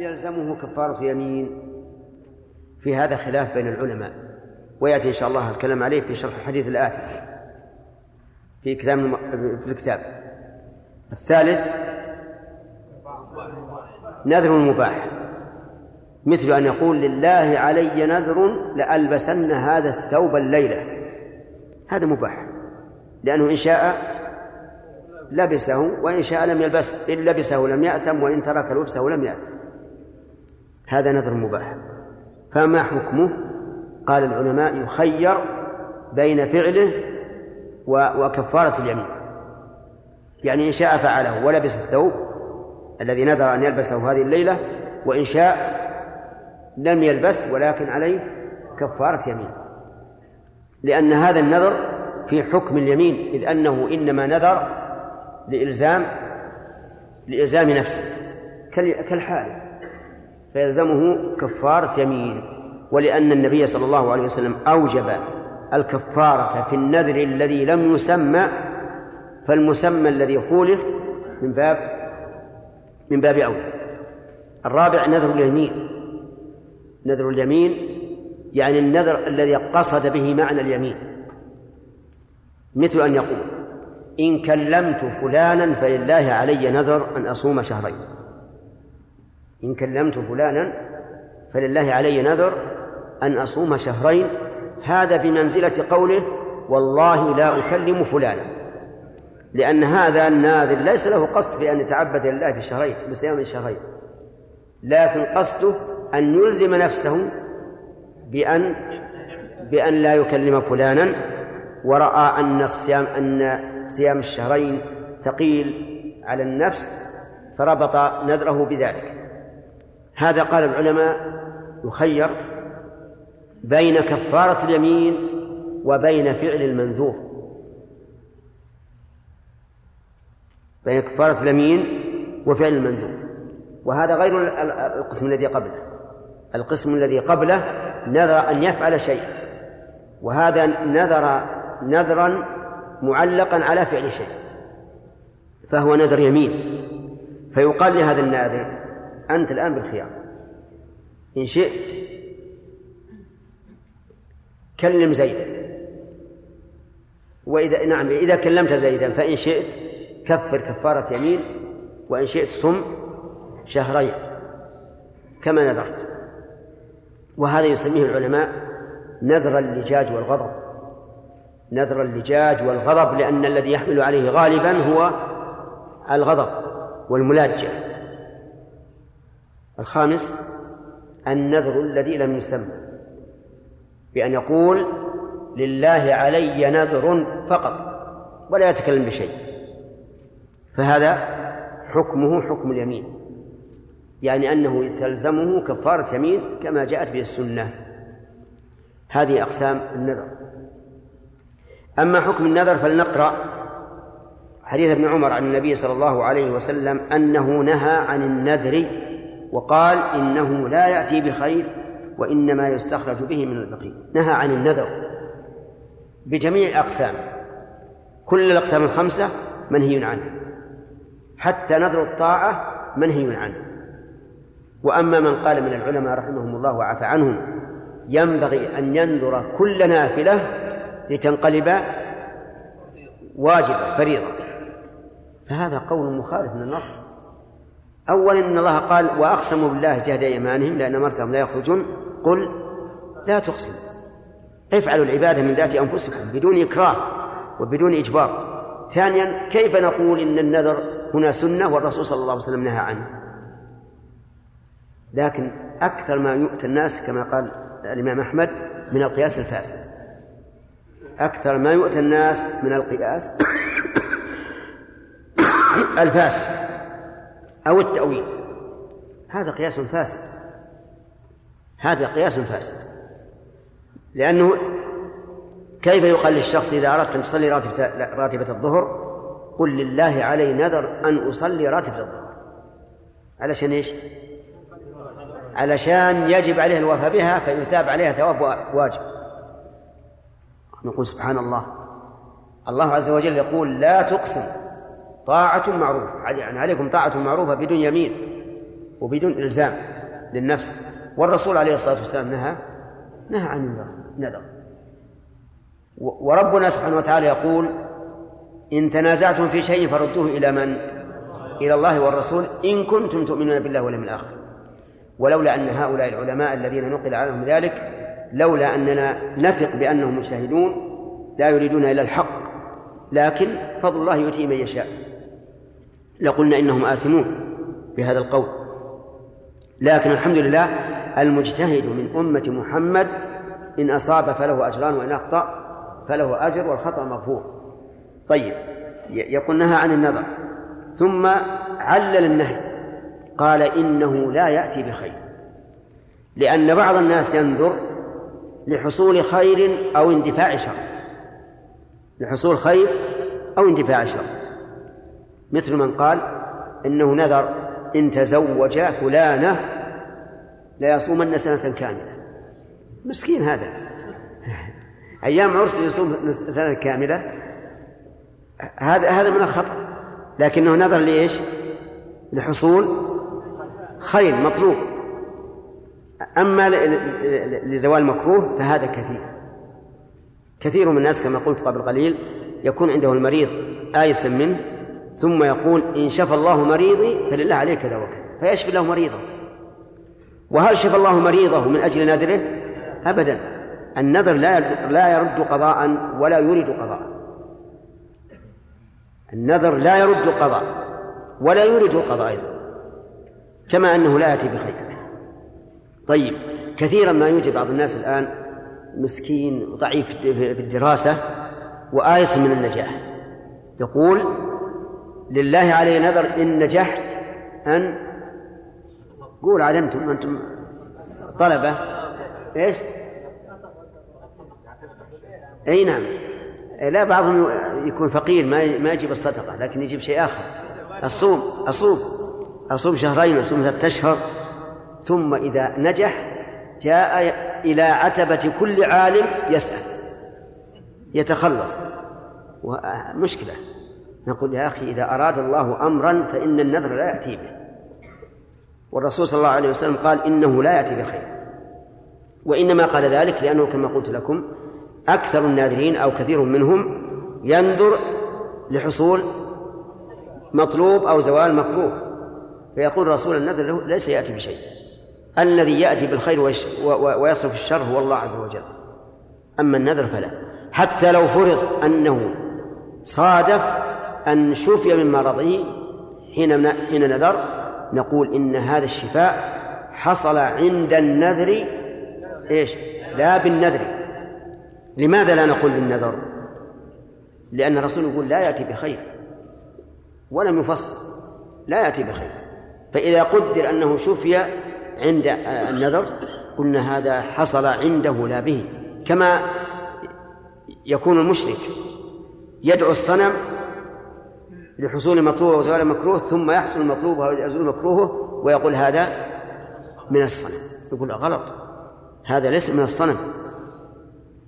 يلزمه كفارة يمين. في هذا خلاف بين العلماء. ويأتي إن شاء الله الكلام عليه في شرح الحديث الآتي. في كتاب في الكتاب. الثالث نذر مباح. مثل أن يقول لله علي نذر لألبسن هذا الثوب الليلة. هذا مباح. لأنه إن شاء لبسه وإن شاء لم يلبسه إن لبسه لم يأثم وإن ترك لبسه لم يأثم. هذا نذر مباح. فما حكمه؟ قال العلماء يخير بين فعله وكفارة اليمين. يعني إن شاء فعله ولبس الثوب الذي نذر أن يلبسه هذه الليلة وإن شاء لم يلبس ولكن عليه كفارة يمين. لأن هذا النذر في حكم اليمين إذ أنه إنما نذر لإلزام لإلزام نفسه. كالحال. فيلزمه كفارة يمين ولأن النبي صلى الله عليه وسلم أوجب الكفارة في النذر الذي لم يسمى فالمسمى الذي خولف من باب من باب أولى. الرابع نذر اليمين. نذر اليمين يعني النذر الذي قصد به معنى اليمين. مثل أن يقول إن كلمت فلانا فلله علي نذر أن أصوم شهرين. إن كلمت فلانا فلله علي نذر أن أصوم شهرين هذا بمنزلة قوله والله لا أكلم فلانا. لأن هذا الناذر ليس له قصد في أن يتعبد لله في الشهرين بصيام الشهرين لكن قصده أن يلزم نفسه بأن بأن لا يكلم فلانا. ورأى أن الصيام أن صيام الشهرين ثقيل على النفس فربط نذره بذلك. هذا قال العلماء يخير بين كفارة اليمين وبين فعل المنذور. بين كفارة اليمين وفعل المنذور. وهذا غير القسم الذي قبله. القسم الذي قبله نذر أن يفعل شيء وهذا نذر نذرا معلقا على فعل شيء. فهو نذر يمين. فيقال لهذا الناذر أنت الآن بالخيار. إن شئت. كلم زيدا. وإذا نعم إذا كلمت زيدا فإن شئت كفر كفارة يمين وإن شئت صم شهرين كما نذرت. وهذا يسميه العلماء نذر اللجاج والغضب. نذر اللجاج والغضب لأن الذي يحمل عليه غالبا هو الغضب والملاجة الخامس النذر الذي لم يسمى بأن يقول لله علي نذر فقط ولا يتكلم بشيء. فهذا حكمه حكم اليمين يعني أنه تلزمه كفارة يمين كما جاءت به السنة. هذه أقسام النذر. أما حكم النذر فلنقرأ حديث ابن عمر عن النبي صلى الله عليه وسلم أنه نهى عن النذر وقال إنه لا يأتي بخير وإنما يستخرج به من البقيع. نهى عن النذر بجميع أقسامه. كل الأقسام الخمسة منهي عنها. حتى نذر الطاعة منهي عنه وأما من قال من العلماء رحمهم الله وعفى عنهم ينبغي أن ينذر كل نافلة لتنقلب واجبة فريضة. فهذا قول مخالف من النص أولا إن الله قال وأقسموا بالله جهد أيمانهم لأن أمرتهم لا يخرجون. قل لا تقسم. افعلوا العبادة من ذات أنفسكم بدون إكراه وبدون إجبار. ثانيا كيف نقول إن النذر هنا سنة والرسول صلى الله عليه وسلم نهى عنه؟ لكن أكثر ما يؤتى الناس كما قال الإمام أحمد من القياس الفاسد. أكثر ما يؤتى الناس من القياس الفاسد. أو التأويل. هذا قياس فاسد. هذا قياس فاسد. لأنه كيف يقال للشخص إذا أردت أن تصلي راتبة, راتبة الظهر؟ قل لله علي نذر أن أصلي راتبة الظهر. علشان إيش؟ علشان يجب عليه الوفاء بها فيثاب عليها ثواب واجب. نقول سبحان الله. الله عز وجل يقول لا تقسم. طاعة معروفة. يعني عليكم طاعة معروفة بدون يمين وبدون إلزام للنفس. والرسول عليه الصلاة والسلام نهى نهى عن النذر وربنا سبحانه وتعالى يقول إن تنازعتم في شيء فردوه إلى من؟ إلى الله والرسول. إن كنتم تؤمنون بالله واليوم الآخر. ولولا أن هؤلاء العلماء الذين نقل عنهم ذلك لولا أننا نثق بأنهم مجتهدون لا يريدون إلا الحق. لكن فضل الله يؤتيه من يشاء. لقلنا إنهم آثمون بهذا القول. لكن الحمد لله المجتهد من أمة محمد إن أصاب فله أجران وإن أخطأ فله أجر والخطأ مغفور. طيب يقول نهى عن النظر ثم علل النهي قال إنه لا يأتي بخير لأن بعض الناس ينذر لحصول خير أو اندفاع شر لحصول خير أو اندفاع شر. مثل من قال إنه نذر إن تزوج فلانة ليصومن سنة كاملة. مسكين هذا. أيام عرس يصوم سنة كاملة. هذا هذا من الخطأ. لكنه نظر لإيش؟ لحصول خير مطلوب. أما لزوال مكروه فهذا كثير. كثير من الناس كما قلت قبل قليل يكون عنده المريض آيسا منه ثم يقول إن شفى الله مريضي فلله عليك كذا وكذا فيشفي الله مريضه. وهل شفى الله مريضه من أجل نذره؟ أبدا. النذر لا لا يرد قضاء ولا يريد قضاء. النذر لا يرد القضاء ولا يريد القضاء أيضا كما أنه لا يأتي بخير. طيب كثيرا ما يوجد بعض الناس الآن مسكين وضعيف في الدراسة وآيس من النجاح. يقول لله علي نذر إن نجحت أن قول علمتم أنتم طلبة. إيش؟ أي نعم. لا بعضهم يكون فقير ما ما يجيب الصدقة لكن يجيب شيء آخر. الصوم أصوم أصوم شهرين أصوم ثلاثة أشهر. ثم إذا نجح جاء إلى عتبة كل عالم يسأل يتخلص. مشكلة. نقول يا أخي إذا أراد الله أمرا فإن النذر لا يأتي به. والرسول صلى الله عليه وسلم قال إنه لا يأتي بخير. وإنما قال ذلك لأنه كما قلت لكم أكثر الناذرين أو كثير منهم ينذر لحصول مطلوب أو زوال مكروه فيقول رسول النذر ليس يأتي بشيء. الذي يأتي بالخير ويصرف الشر هو الله عز وجل. أما النذر فلا. حتى لو فرض أنه صادف أن شفي من مرضه حين حين نذر نقول إن هذا الشفاء حصل عند النذر إيش؟ لا بالنذر لماذا لا نقول بالنذر؟ لأن الرسول يقول لا يأتي بخير ولم يفصل لا يأتي بخير فإذا قدر أنه شفي عند النذر قلنا هذا حصل عنده لا به كما يكون المشرك يدعو الصنم لحصول مطلوب وزوال مكروه ثم يحصل المطلوب ويزول مكروهه ويقول هذا من الصنم. يقول غلط. هذا ليس من الصنم.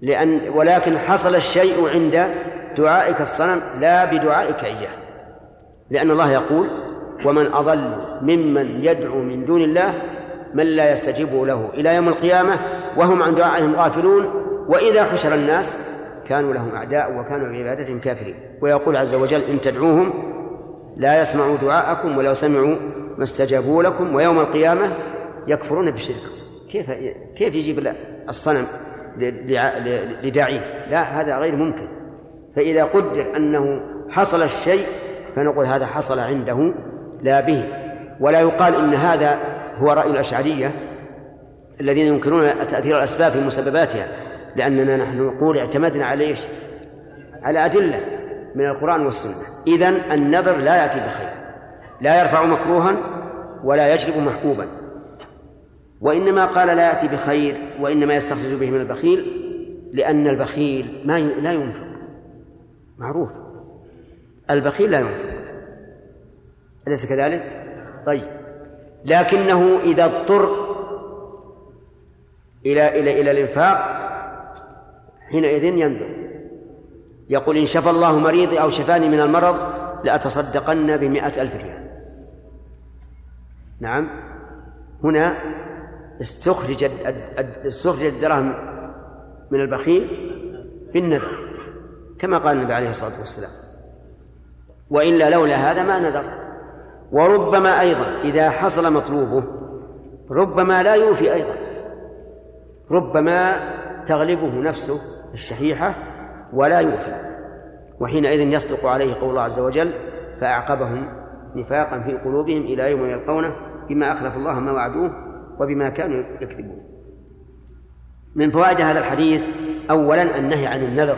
لأن ولكن حصل الشيء عند دعائك الصنم لا بدعائك إياه. لأن الله يقول ومن أضل ممن يدعو من دون الله من لا يستجيب له إلى يوم القيامة وهم عن دعائهم غافلون. وإذا حشر الناس كانوا لهم أعداء وكانوا بعبادتهم كافرين. ويقول عز وجل إن تدعوهم لا يسمعوا دعاءكم ولو سمعوا ما استجابوا لكم ويوم القيامة يكفرون بالشرك. كيف كيف يجيب الصنم لداعيه؟ لا هذا غير ممكن. فإذا قدر أنه حصل الشيء فنقول هذا حصل عنده لا به. ولا يقال إن هذا هو رأي الأشعرية الذين ينكرون تأثير الأسباب في مسبباتها. لأننا نحن نقول اعتمدنا على إيش؟ على أدلة من القرآن والسنة. إذن النذر لا يأتي بخير. لا يرفع مكروها ولا يجلب محبوبا. وإنما قال لا يأتي بخير وإنما يستخرج به من البخيل لأن البخيل ما لا ينفق. معروف. البخيل لا ينفق. أليس كذلك؟ طيب. لكنه إذا اضطر إلى إلى إلى الإنفاق حينئذ ينذر يقول إن شفى الله مريضي أو شفاني من المرض لأتصدقن بمئة ألف ريال. نعم. هنا استخرج استخرج الدراهم من البخيل بالنذر كما قال النبي عليه الصلاة والسلام. وإلا لولا هذا ما نذر. وربما أيضا إذا حصل مطلوبه ربما لا يوفي أيضا. ربما تغلبه نفسه الشحيحة ولا يوفي وحينئذ يصدق عليه قول الله عز وجل فأعقبهم نفاقا في قلوبهم إلى يوم يلقونه بما أخلف الله ما وعدوه وبما كانوا يكذبون. من فوائد هذا الحديث أولا النهي عن النذر.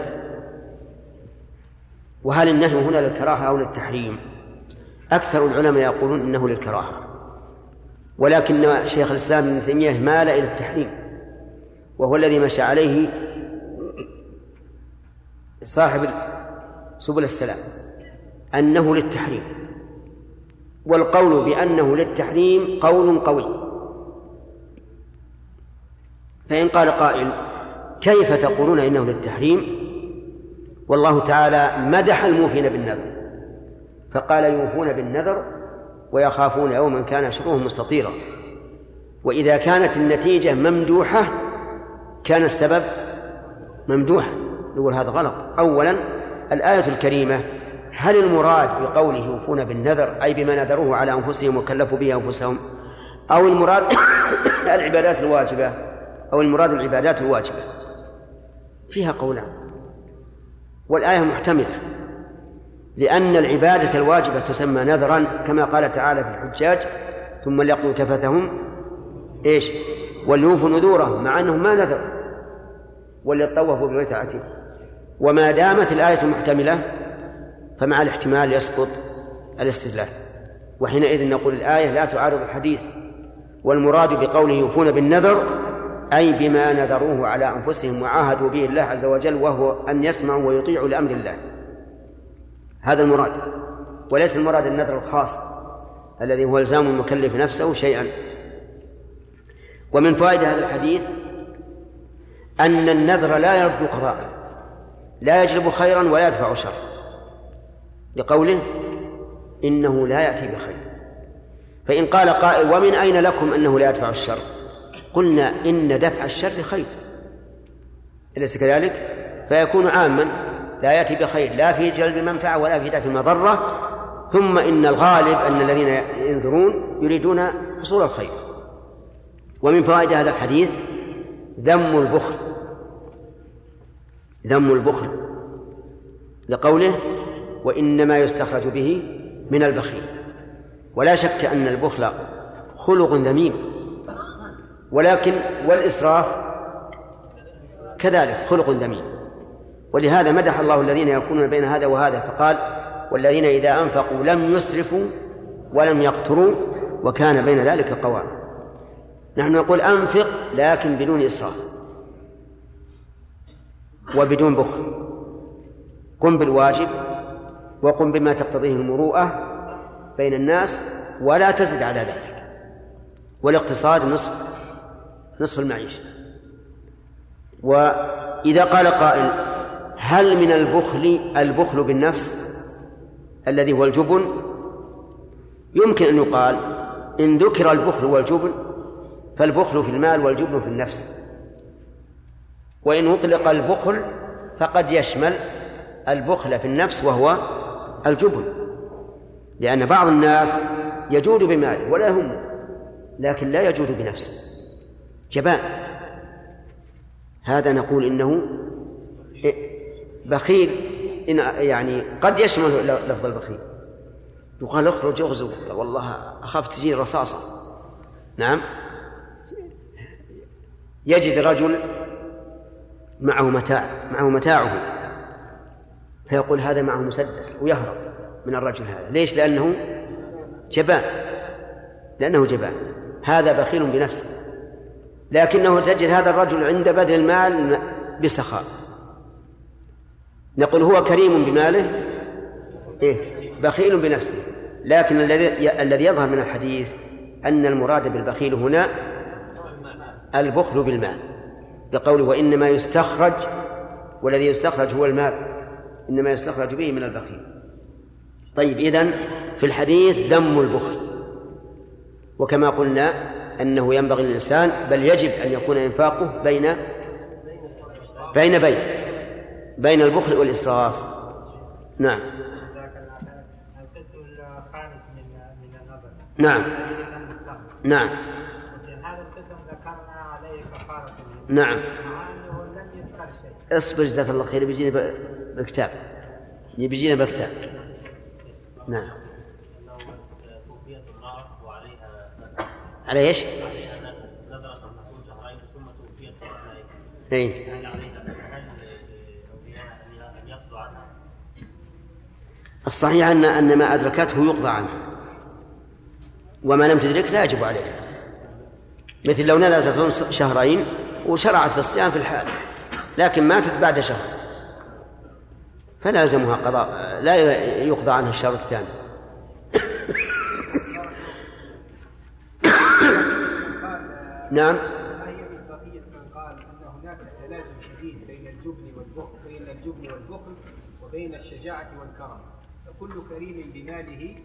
وهل النهي هنا للكراهة أو للتحريم؟ أكثر العلماء يقولون إنه للكراهة ولكن شيخ الإسلام ابن تيمية مال إلى التحريم وهو الذي مشى عليه صاحب سبل السلام أنه للتحريم والقول بأنه للتحريم قول قوي. فإن قال قائل كيف تقولون إنه للتحريم؟ والله تعالى مدح الموفين بالنذر فقال يوفون بالنذر ويخافون يوما كان شره مستطيرا. وإذا كانت النتيجة ممدوحة كان السبب ممدوحا. نقول هذا غلط. أولا الآية الكريمة هل المراد بقوله يوفون بالنذر أي بما نذروه على أنفسهم وكلفوا به أنفسهم؟ أو المراد العبادات الواجبة أو المراد العبادات الواجبة؟ فيها قولان. والآية محتملة. لأن العبادة الواجبة تسمى نذرا كما قال تعالى في الحجاج ثم ليقضوا تفثهم إيش؟ وليوفوا نذورهم مع أنهم ما نذر وليطوفوا بالبيت العتيق وما دامت الآية محتملة فمع الاحتمال يسقط الاستدلال. وحينئذ نقول الآية لا تعارض الحديث والمراد بقوله يوفون بالنذر أي بما نذروه على أنفسهم وعاهدوا به الله عز وجل وهو أن يسمعوا ويطيعوا لأمر الله. هذا المراد. وليس المراد النذر الخاص الذي هو إلزام المكلف نفسه شيئا. ومن فوائد هذا الحديث أن النذر لا يرد قضاء. لا يجلب خيرا ولا يدفع شرا. لقوله إنه لا يأتي بخير. فإن قال قائل ومن أين لكم أنه لا يدفع الشر؟ قلنا إن دفع الشر خير. أليس كذلك؟ فيكون عاما لا يأتي بخير لا في جلب المنفعة ولا في دفع المضرة ثم إن الغالب أن الذين ينذرون يريدون حصول الخير. ومن فوائد هذا الحديث ذم البخل. ذم البخل لقوله وإنما يستخرج به من البخيل. ولا شك أن البخل خلق ذميم ولكن والإسراف كذلك خلق ذميم. ولهذا مدح الله الذين يكونون بين هذا وهذا فقال والذين إذا أنفقوا لم يسرفوا ولم يقتروا وكان بين ذلك قواما نحن نقول أنفق لكن بدون إسراف. وبدون بخل. قم بالواجب وقم بما تقتضيه المروءة بين الناس ولا تزد على ذلك. والاقتصاد نصف نصف المعيشة. وإذا قال قائل هل من البخل البخل بالنفس الذي هو الجبن؟ يمكن أن يقال إن ذكر البخل والجبن فالبخل في المال والجبن في النفس. وإن أطلق البخل فقد يشمل البخل في النفس وهو الجبن. لأن بعض الناس يجود بماله ولا يهمه لكن لا يجود بنفسه. جبان. هذا نقول إنه بخيل إن يعني قد يشمل لفظ البخيل. يقال اخرج اغزو والله أخاف تجي رصاصة. نعم. يجد رجل معه متاع معه متاعه. فيقول هذا معه مسدس ويهرب من الرجل هذا. ليش؟ لأنه جبان. لأنه جبان. هذا بخيل بنفسه. لكنه تجد هذا الرجل عند بذل المال بسخاء. نقول هو كريم بماله؟ إيه بخيل بنفسه. لكن الذي الذي يظهر من الحديث أن المراد بالبخيل هنا البخل بالمال. بقوله وإنما يستخرج والذي يستخرج هو المال إنما يستخرج به من البخيل. طيب إذن في الحديث ذم البخل. وكما قلنا أنه ينبغي للإنسان بل يجب أن يكون إنفاقه بين بين بين بين البخل والإسراف. نعم. نعم. نعم هذا القسم ذكرنا عليه كفارة نعم. اصبر جزاك الله خير بيجينا بكتاب. بيجينا بكتاب. نعم. على إيش؟ اي الصحيح ان أن ما أدركته يقضى عنه. وما لم تدرك لا يجب عليها مثل لو نذرت شهرين وشرعت في الصيام في الحال لكن ماتت بعد شهر. فلازمها قضاء لا يقضى عنها الشهر الثاني. نعم. أن الجبن والبخل وبين الشجاعة والكرم فكل كريم بماله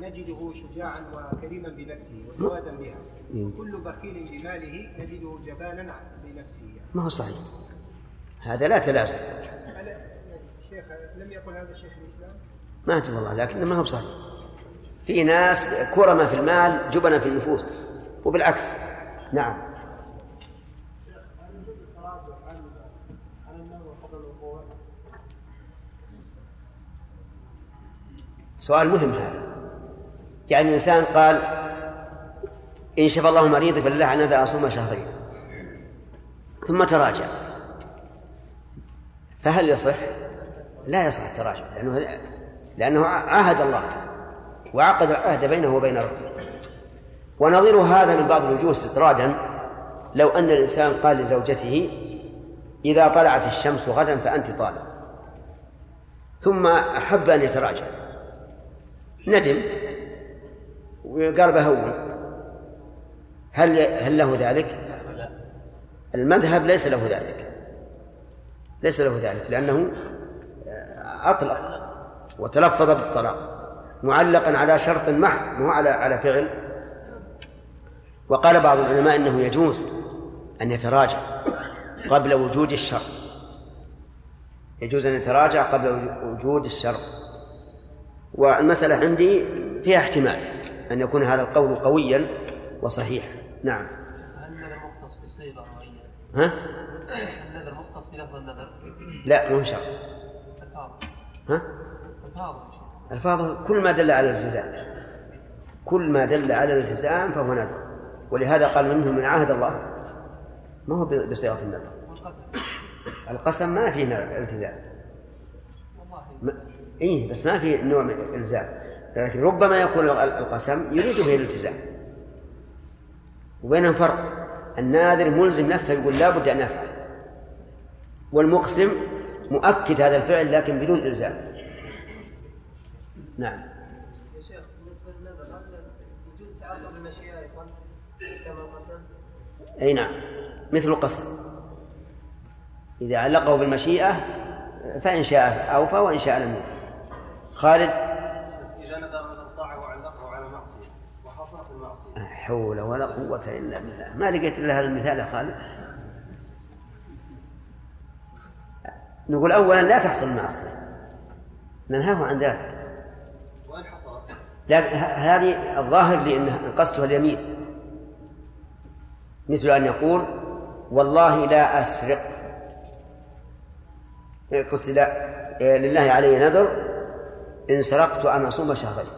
نجده شجاعا وكريما بنفسه وجوادا بها. وكل بخيل بماله نجده جبانا بنفسه ما هو صحيح. هذا لا تلازم شيخ لم يقل هذا شيخ الإسلام؟ ما أدري والله لكن ما هو صحيح. في ناس كرمة في المال جبنة في النفوس وبالعكس. نعم. سؤال مهم هذا. يعني الإنسان قال إن شفى الله مريضي فلله عن هذا أصوم شهرين. ثم تراجع. فهل يصح؟ لا يصح التراجع لأنه لأنه عاهد الله وعقد العهد بينه وبين ربه. ونظير هذا من بعض الوجوه استطرادا لو أن الإنسان قال لزوجته إذا طلعت الشمس غدا فأنت طالب ثم أحب أن يتراجع. ندم. وقال بهون. هل هل له ذلك؟ المذهب ليس له ذلك. ليس له ذلك لأنه أطلق وتلفظ بالطلاق معلقا على شرط محض مو على على فعل. وقال بعض العلماء إنه يجوز أن يتراجع قبل وجود الشرط. يجوز أن يتراجع قبل وجود الشرط. والمسألة عندي فيها احتمال أن يكون هذا القول قويا وصحيحا. نعم. النذر مختص ها؟ النذر مختص بلفظ النذر؟ لا مو شرط ها؟ الفاظه كل ما دل على الالتزام. كل ما دل على الالتزام فهو نذر. ولهذا قال منهم من عهد الله. ما هو بصيغة النذر؟ القسم ما فيه التزام ما... إيه بس ما في نوع من الإلزام لكن ربما يكون القسم يريد به الالتزام. وبينهم فرق. الناذر ملزم نفسه يقول لا بد أن أفعل. والمقسم مؤكد هذا الفعل لكن بدون إلزام. نعم؟ أي نعم. مثل القسم. إذا علقه بالمشيئة فإن شاء أوفى وإن شاء لم يوفى. خالد؟ إذا نذر من الطاعة وعلقه على معصية وحصلت المعصية لا حول ولا قوة إلا بالله. ما لقيت إلا هذا المثال يا خالد؟ نقول أولا لا تحصل المعصية. ننهاه عن ذلك. وإن لكن هذه الظاهر لي أن قصدها اليمين. مثل أن يقول والله لا أسرق. قصدي لا. لله علي نذر إن سرقت أن أصوم شهرين.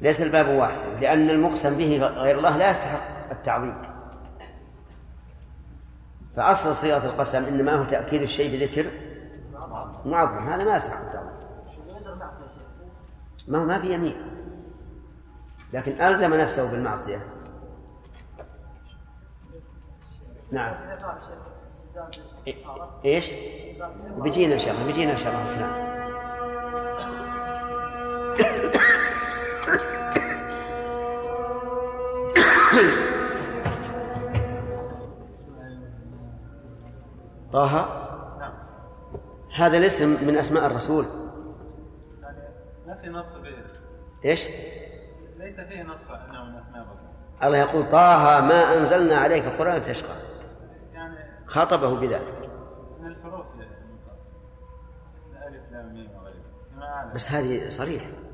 ليس الباب واحد لأن المقسم به غير الله لا يستحق التعظيم فأصل صيغة القسم إنما هو تأكيد الشيء بذكر معظم هذا ما يستحق التعظيم ما هو ما في يمين. لكن ألزم نفسه بالمعصية. نعم. إيش؟ بيجينا إن شاء الله بيجينا إن شاء الله. نعم. طه هذا الاسم من أسماء الرسول. ما في نص فيه إيش؟ ليس فيه نص أنه من أسماء الرسول. الله يقول طه ما أنزلنا عليك القرآن تشقى يعني خاطبه بذلك. من الحروف ألف لام ميم. بس هذه صريح إيش؟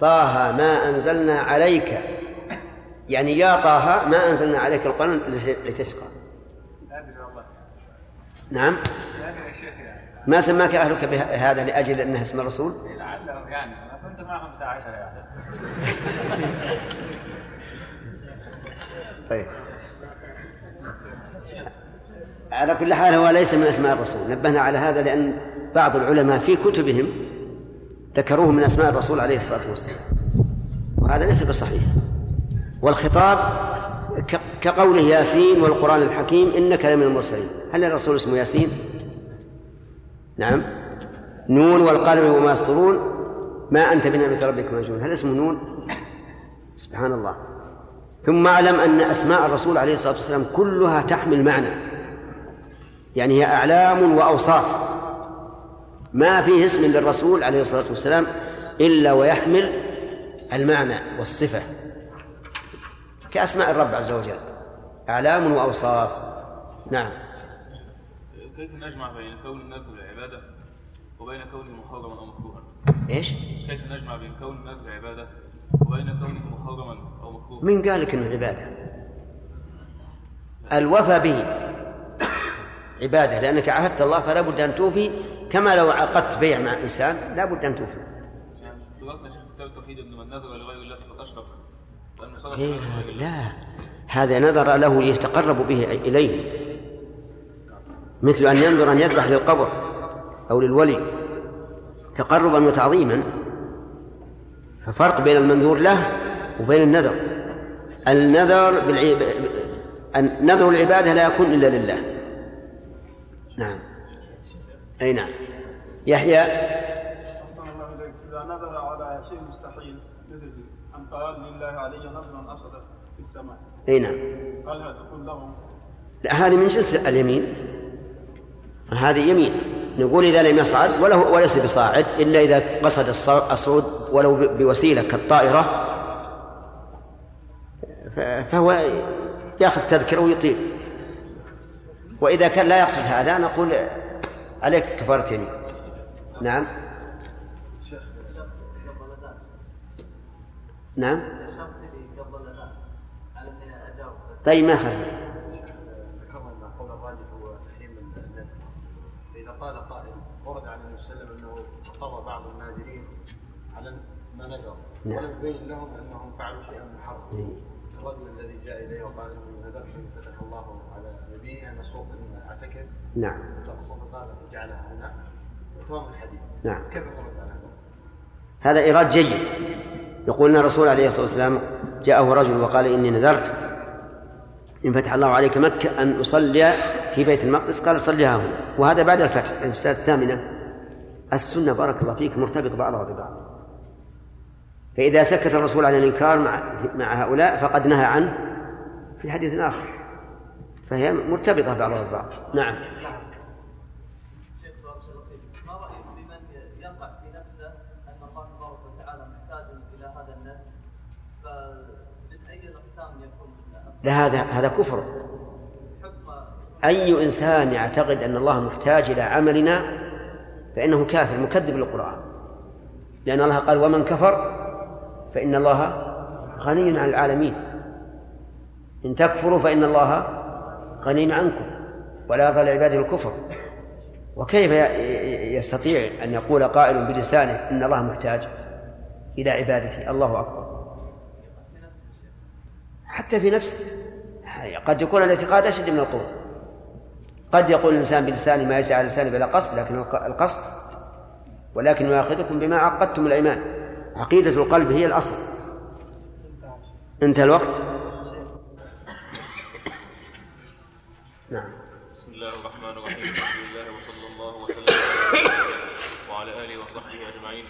طه ما أنزلنا عليك. يعني يا طه ما أنزلنا عليك القرآن لتشقى. نعم. ما سماك أهلك بهذا لأجل أنه اسم الرسول؟ لعله يعني أنا كنت معهم 10 يعني طيب. على كل حال هو ليس من أسماء الرسول. نبهنا على هذا لأن بعض العلماء في كتبهم ذكروه من أسماء الرسول عليه الصلاة والسلام. وهذا ليس بصحيح. والخطاب كقوله ياسين والقرآن الحكيم إنك لمن المرسلين. هل الرسول اسمه ياسين؟ نعم. نون والقلم وما يسطرون. ما أنت بنعمة ربك مجنون. هل اسمه نون؟ سبحان الله ثم أعلم أن أسماء الرسول عليه الصلاة والسلام كلها تحمل معنى. يعني هي أعلام وأوصاف. ما فيه اسم للرسول عليه الصلاة والسلام إلا ويحمل المعنى والصفة. كأسماء الرب عز وجل. أعلام وأوصاف. نعم. كيف نجمع بين كون النذر عبادة وبين كونه محرما أو مكروها؟ إيش؟ كيف نجمع بين كون النذر عبادة وبين كونه محرما أو مكروها؟ من قال لك إنه عبادة؟ الوفى به. عبادة لأنك عهدت الله فلا بد أن توفي كما لو عقدت بيع مع إنسان لا بد توفي. أن إيه، الله. لا هذا نذر له يتقرب به إليه. مثل أن ينذر أن يذبح للقبر أو للولي تقربا وتعظيما. ففرق بين المنذور له وبين النذر. النذر بالعب... النذر العباده لا يكون إلا لله. نعم. أي نعم. يحيى؟ إذا نذر على شيء مستحيل مثل أن قال لله علي نذرا أصلا في السماء. أي نعم. هل هذا تكون له لا هذه من جنس اليمين. هذه يمين. نقول إذا لم يصعد وله وليس بصاعد إلا إذا قصد الص- الصعود ولو بوسيلة كالطائرة فهو ياخذ تذكره ويطير. وإذا كان لا يقصد هذا نقول عليك كفارة يمين. نعم. نعم. طيب ما خلي ذكرنا ان قول الراجح هو تحريم النذر فاذا قال قائل ورد عن النبي صلى الله عليه وسلم أنه اضطر بعض الناذرين على ما نذر. نعم. ولم يبين لهم أنهم فعلوا شيئا محرما إيه. الرجل الذي جاء إليه وقال انه نذرت فتح الله الصوت ان اعتكف نعم. فالرسول قال جعلها هنا. وتمام الحديث. نعم. كيف نرد على هذا؟ هذا إيراد جيد. يقول أن الرسول عليه الصلاة والسلام جاءه رجل وقال إني نذرت إن فتح الله عليك مكة أن أصلي في بيت المقدس. قال صليها هنا. وهذا بعد الفتح السنة الثامنة. السنة بارك الله فيك مرتبط بعضها ببعض. فإذا سكت الرسول عن الإنكار مع مع هؤلاء فقد نهى عنه. في حديث آخر. فهي مرتبطة بعضها ببعض نعم. لا هذا هذا كفر. أي إنسان يعتقد أن الله محتاج إلى عملنا فإنه كافر مكذب للقرآن. لأن الله قال ومن كفر فإن الله غني عن العالمين. إن تكفروا فإن الله غني عنكم ولا يرضى لعباده الكفر. وكيف يستطيع أن يقول قائل بلسانه إن الله محتاج إلى عبادته؟ الله أكبر. حتى في نفسه. قد يكون الاعتقاد أشد من القول. قد يقول الإنسان بلسانه ما يجعل لسانه بلا قصد لكن الق- القصد ولكن يؤاخذكم بما عقدتم الأيمان. عقيدة القلب هي الأصل. انتهى الوقت نعم بسم الله الرحمن الرحيم الحمد لله وصلى الله وسلم على رسول الله وعلى اله وصحبه اجمعين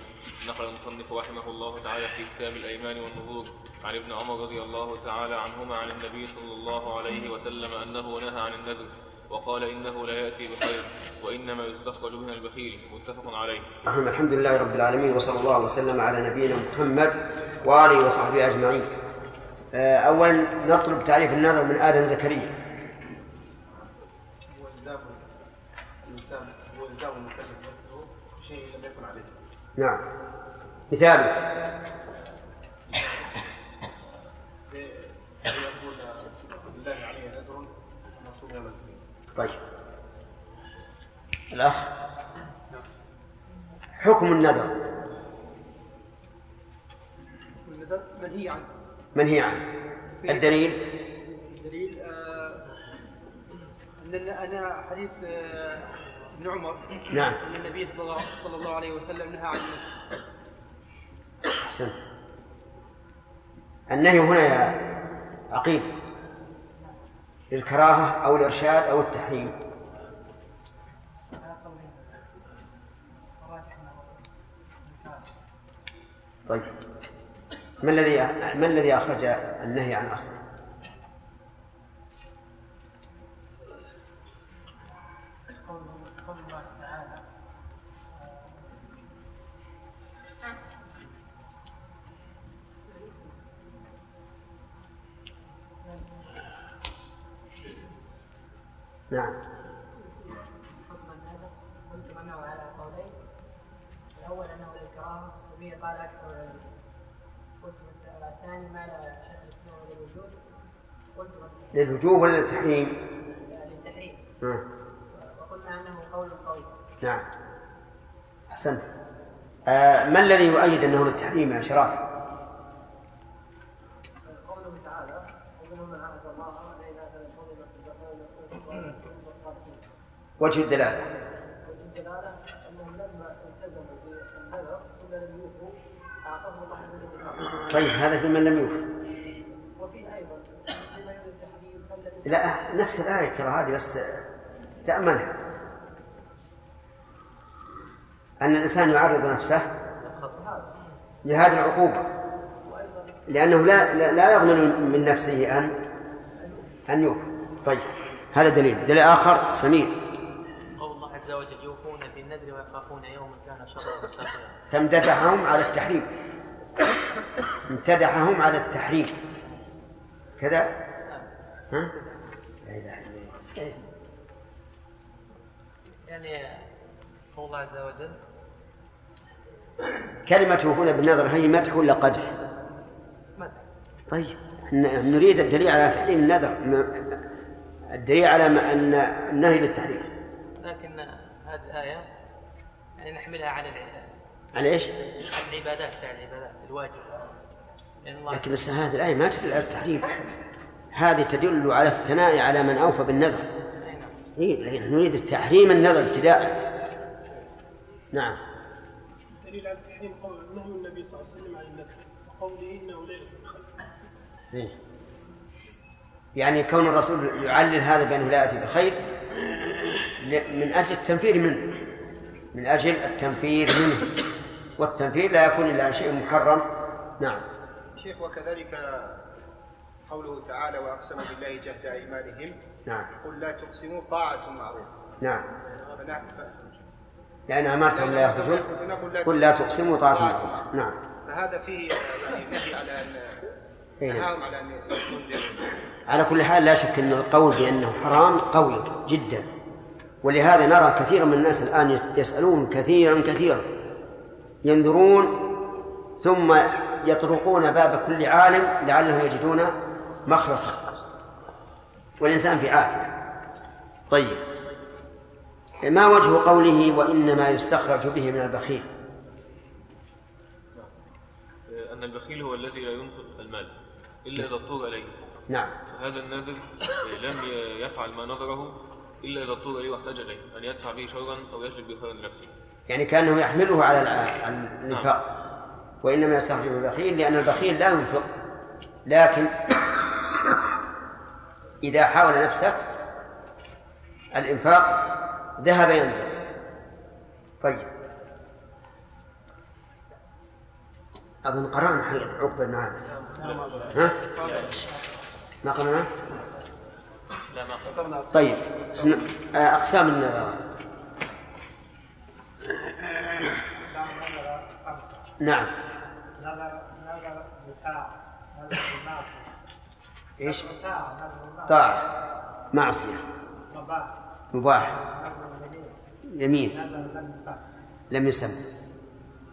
نقل المصنف رحمه الله تعالى في كتاب الأيمان والنذور عن ابن عمر رضي الله تعالى عنهما عن النبي صلى الله عليه وسلم أنه نهى عن النذر وقال إنه لا يأتي بخير وإنما يستخرج من البخيل متفق عليه. نعم الحمد لله رب العالمين وصلى الله وسلم على نبينا محمد وآله وصحبه أجمعين. آه، أولا نطلب تعريف النذر من آدم زكريا. هو إلزام الإنسان هو إلزام المكلف نفسه بشيء لم يكن عليه. نعم. مثاله أن الاثنين طيب. الأخ. حكم النذر. والنذر منهي عنه؟ منهي عنه؟ الدليل. الدليل آه، أن أنا حديث آه، ابن عمر. نعم. أن النبي صلى الله, صلى الله عليه وسلم نهى عن النذر. أحسنت. النهي هنا يا عقيل للكراهة أو الإرشاد أو التحريم. طيب. ما الذي ما الذي أخرج النهي عن أصله؟ نعم انه على قولين الأول انه قال أكثر قلت الثاني قلت للوجوب ولا للتحريم؟ للتحريم نعم وقلنا انه قول قوي نعم أحسنت آه ما الذي يؤيد أنه للتحريم يا شراف؟ قوله تعالى ومنهم من عهد الله لئن اتى الحكم لصدقنا والصادقين وجه الدلالة. والدلاله انهم لما التزموا بالنذر ثم لم يوفوا النفاق طيب هذا في من لم يوفي وفي أيضا فيما يريد لا نفس الآية ترى هذه بس تأملها. أن الإنسان يعرض نفسه لهذه العقوبة. لأنه لا لا, لا يضمن من نفسه أن أن يوفي طيب هذا دليل. دليل آخر سمير قول الله عز وجل ويخافون يوما كان شره فامتدحهم على التحريم امتدحهم على التحريم كذا ها؟ لا إله إلا الله. يعني قول الله عز وجل كلمة يوفون بالنذر هي مدح ولا قدح؟ مدح طيب نريد الدليل على تحريم النذر الدليل على ما أن النهي للتحريم لكن هذه الآية يعني نحملها على الع- على إيش؟ على العبادات فعل العبادات الواجب. الله لكن بس هذه الآية ما تدل على التحريم. هذه تدل على الثناء على من أوفى بالنذر. نعم. إيه نريد التحريم النذر ابتداء. نعم. دليل على التحريم قول نهي النبي صلى الله عليه وسلم عن النذر وقوله إنه ليلة الخير إيه. يعني كون الرسول يعلل هذا بأنه لا يأتي بخير من أجل التنفير منه. من أجل التنفير منه. والتنفير لا يكون إلا عن شيء محرم نعم. شيخ وكذلك قوله تعالى واقسموا بالله جهد أيمانهم. نعم. قل لا تقسموا طاعة معروف. نعم. لأن أمرتهم لا يخرجون. قل لا تقسموا طاعة معروف. نعم. فهذا فيه يعني نهي على ان إيه. نهاهم على أن يكون على كل حال لا شك أن القول بأنه حرام قوي جدا. ولهذا نرى كثيرا من الناس الآن يسألون كثيرا كثيرا. ينذرون ثم يطرقون باب كل عالم لعلهم يجدون مخلصا. والإنسان في عافية. طيب. ما وجه قوله وإنما يستخرج به من البخيل؟ أن البخيل هو الذي لا ينفق المال إلا إذا اضطر إليه. نعم. هذا الناذر لم يفعل ما نذره إلا إذا اضطر إليه واحتاج إليه أن يدفع به شرا أو يجلب به خيرا لنفسه. يعني كأنه يحمله على الإنفاق. وإنما يستخرج من البخيل لأن البخيل لا ينفق. لكن إذا حاول نفسه الإنفاق ذهب ينظر طيب. أظن قرأنا حديث عقبة بن عامر ها؟ ما قرأنا؟ طيب بسم آه، أقسام النذر نعم. نظر المعصية إيش؟ طاعة. معصية. مباح. مباح يمين. لم يسمى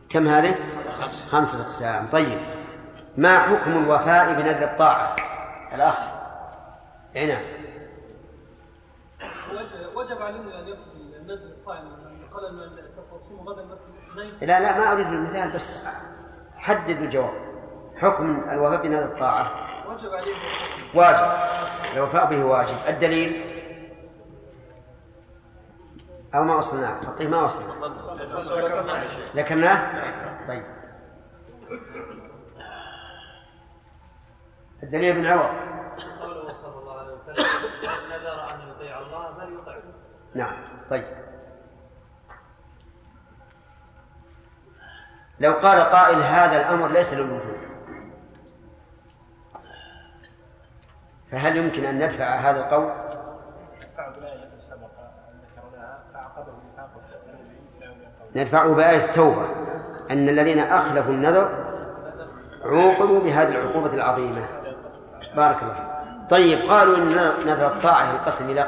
كم هذه؟ خمسة أقسام. طيب ما حكم الوفاء بنذر الطاعة؟ الأخ. أي نعم. وجب- علينا أن قال إن غدا بس لا لا ما أريد المثال بس حدد الجواب. حكم الوفاء بنذر الطاعة. وجب عليه واجب. الوفاء به واجب. الدليل؟ أو ما وصلناه فقيه ما وصلنا. ذكرناه؟ طيب. الدليل بن عوض قوله صلى الله عليه وسلم من نذر ان يطيع الله فليطعه نعم طيب. لو قال قائل هذا الأمر ليس للوجوب فهل يمكن أن ندفع هذا القول؟ ندفعه بآية التوبة أن الذين أخلفوا النذر عوقبوا بهذه العقوبة العظيمة. بارك الله فيك. طيب قالوا إن نذر الطاعة ينقسم إلى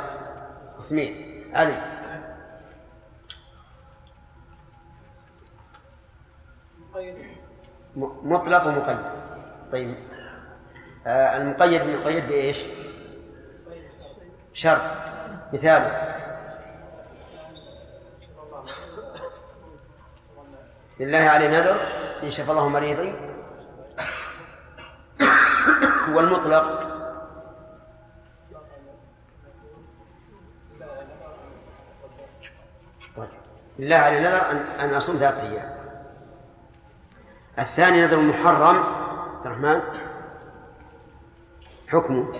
قسمين. علي. مطلق ومقيد. طيب. آه المقيد مقيد بإيش؟ شرط. مثاله لله عليه نذر إن شفى الله مريضي. والمطلق طيب. لله عليه نذر أن أصوم ثلاثة أيام. الثاني نذر محرم. عبد الرحمن؟ حكمه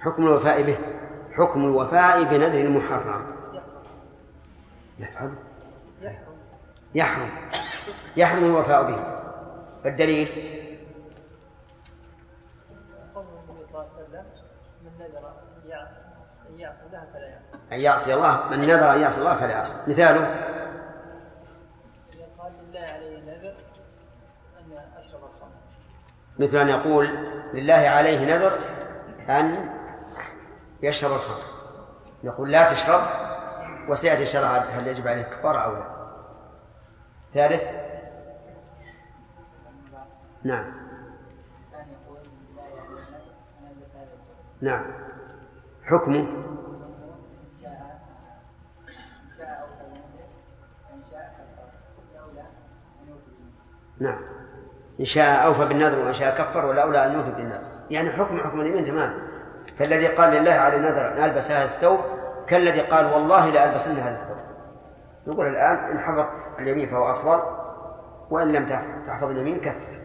حكم الوفاء به. حكم الوفاء بنذر المحرم. يحرم يحرم. يحرم الوفاء به. فالدليل أن يعصي الله فلا يعصي. أن يعصي الله من نذر أن يعصي الله فلا يعصي. مثاله إذا قال لله عليه نذر أن أشرب الخمر مثل أن يقول لله عليه نذر أن يشرب الخمر. يقول لا تشرب وسيأتي شرع هل يجب عليه كفارة أو لا. ثالث. نعم. نعم. حكمه. نعم. إن شاء أوفى بالنذر وإن شاء كفر والأولى أن يوفي بالنذر. يعني حكم حكم اليمين تمام فالذي قال لله على نذر أن ألبس هذا الثوب كالذي قال والله لا ألبسن هذا الثوب. نقول الآن إن حفظ اليمين فهو أفضل وإن لم تحفظ- اليمين كفر.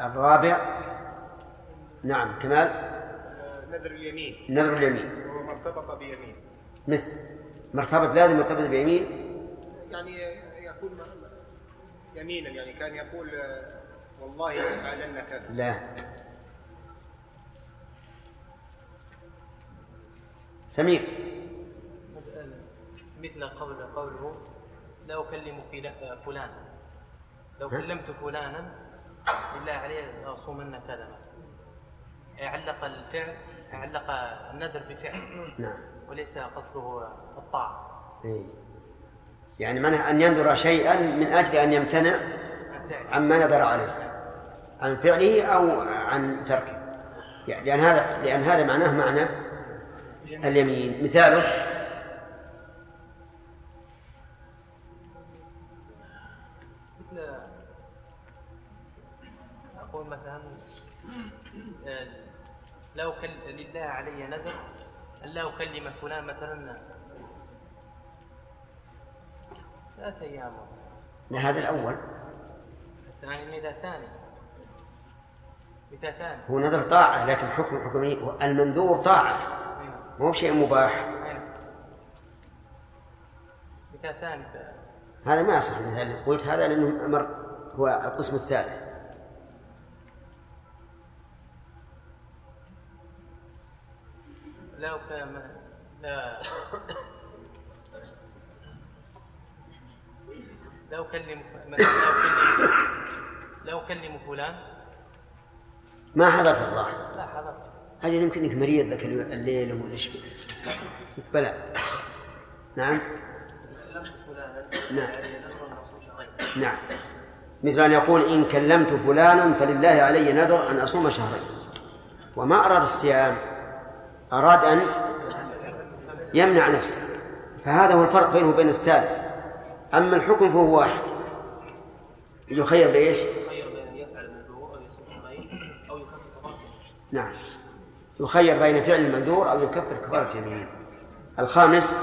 الرابع نعم كمال. نذر اليمين. نذر اليمين. وهو ما ارتبط بيمين. مثل. مرتبط لازم مرتبط بيمين. يعني يكون يمينا يعني كان يقول آه، والله لأفعلن كذا. لا. سمير. مثل قول قوله لا أكلم فلا- فلانا. لو كلمت فلانا لله عليه لأصومن كذا. علق الفعل علق النذر بفعل. نعم. وليس قصده الطاعة. إيه. يعني منع أن ينذر شيئا من أجل أن يمتنع عما نذر عليه عن فعله أو عن تركه. يعني لأن هذا لأن هذا معناه معنى اليمين. مثاله أقول مثلا آه، لا أكل لله علي نذر أن لا أكلم فلان مثلا ثلاثة أيام. هذا الأول. ثاني مثال ثاني ثاني هو نذر طاعة لكن حكم حكم إيه؟ المنذور طاعة. مو شيء مباح. ثاني هذا ما يصح. مثال قلت هذا لأنه أمر هو القسم الثالث. لو كان لا. لو كلم مثلا لو كلم لو كلم فلان. ما حضرت الظاهر. لا حضرت. أجل يمكن إنك مريض ذاك الليل ولا إيش؟ بلى. نعم. نعم. نعم. مثل أن يقول إن كلمت فلانا فلله علي نذر أن أصوم شهرين. وما أراد الصيام أراد أن يمنع نفسه. فهذا هو الفرق بينه وبين الثالث. أما الحكم فهو واحد. يخير بإيش؟ خير بين أن يفعل المندوب أو يصوم أو كفارة نعم. يخير بين فعل المندور أو يكفر كفارة يمين الخامس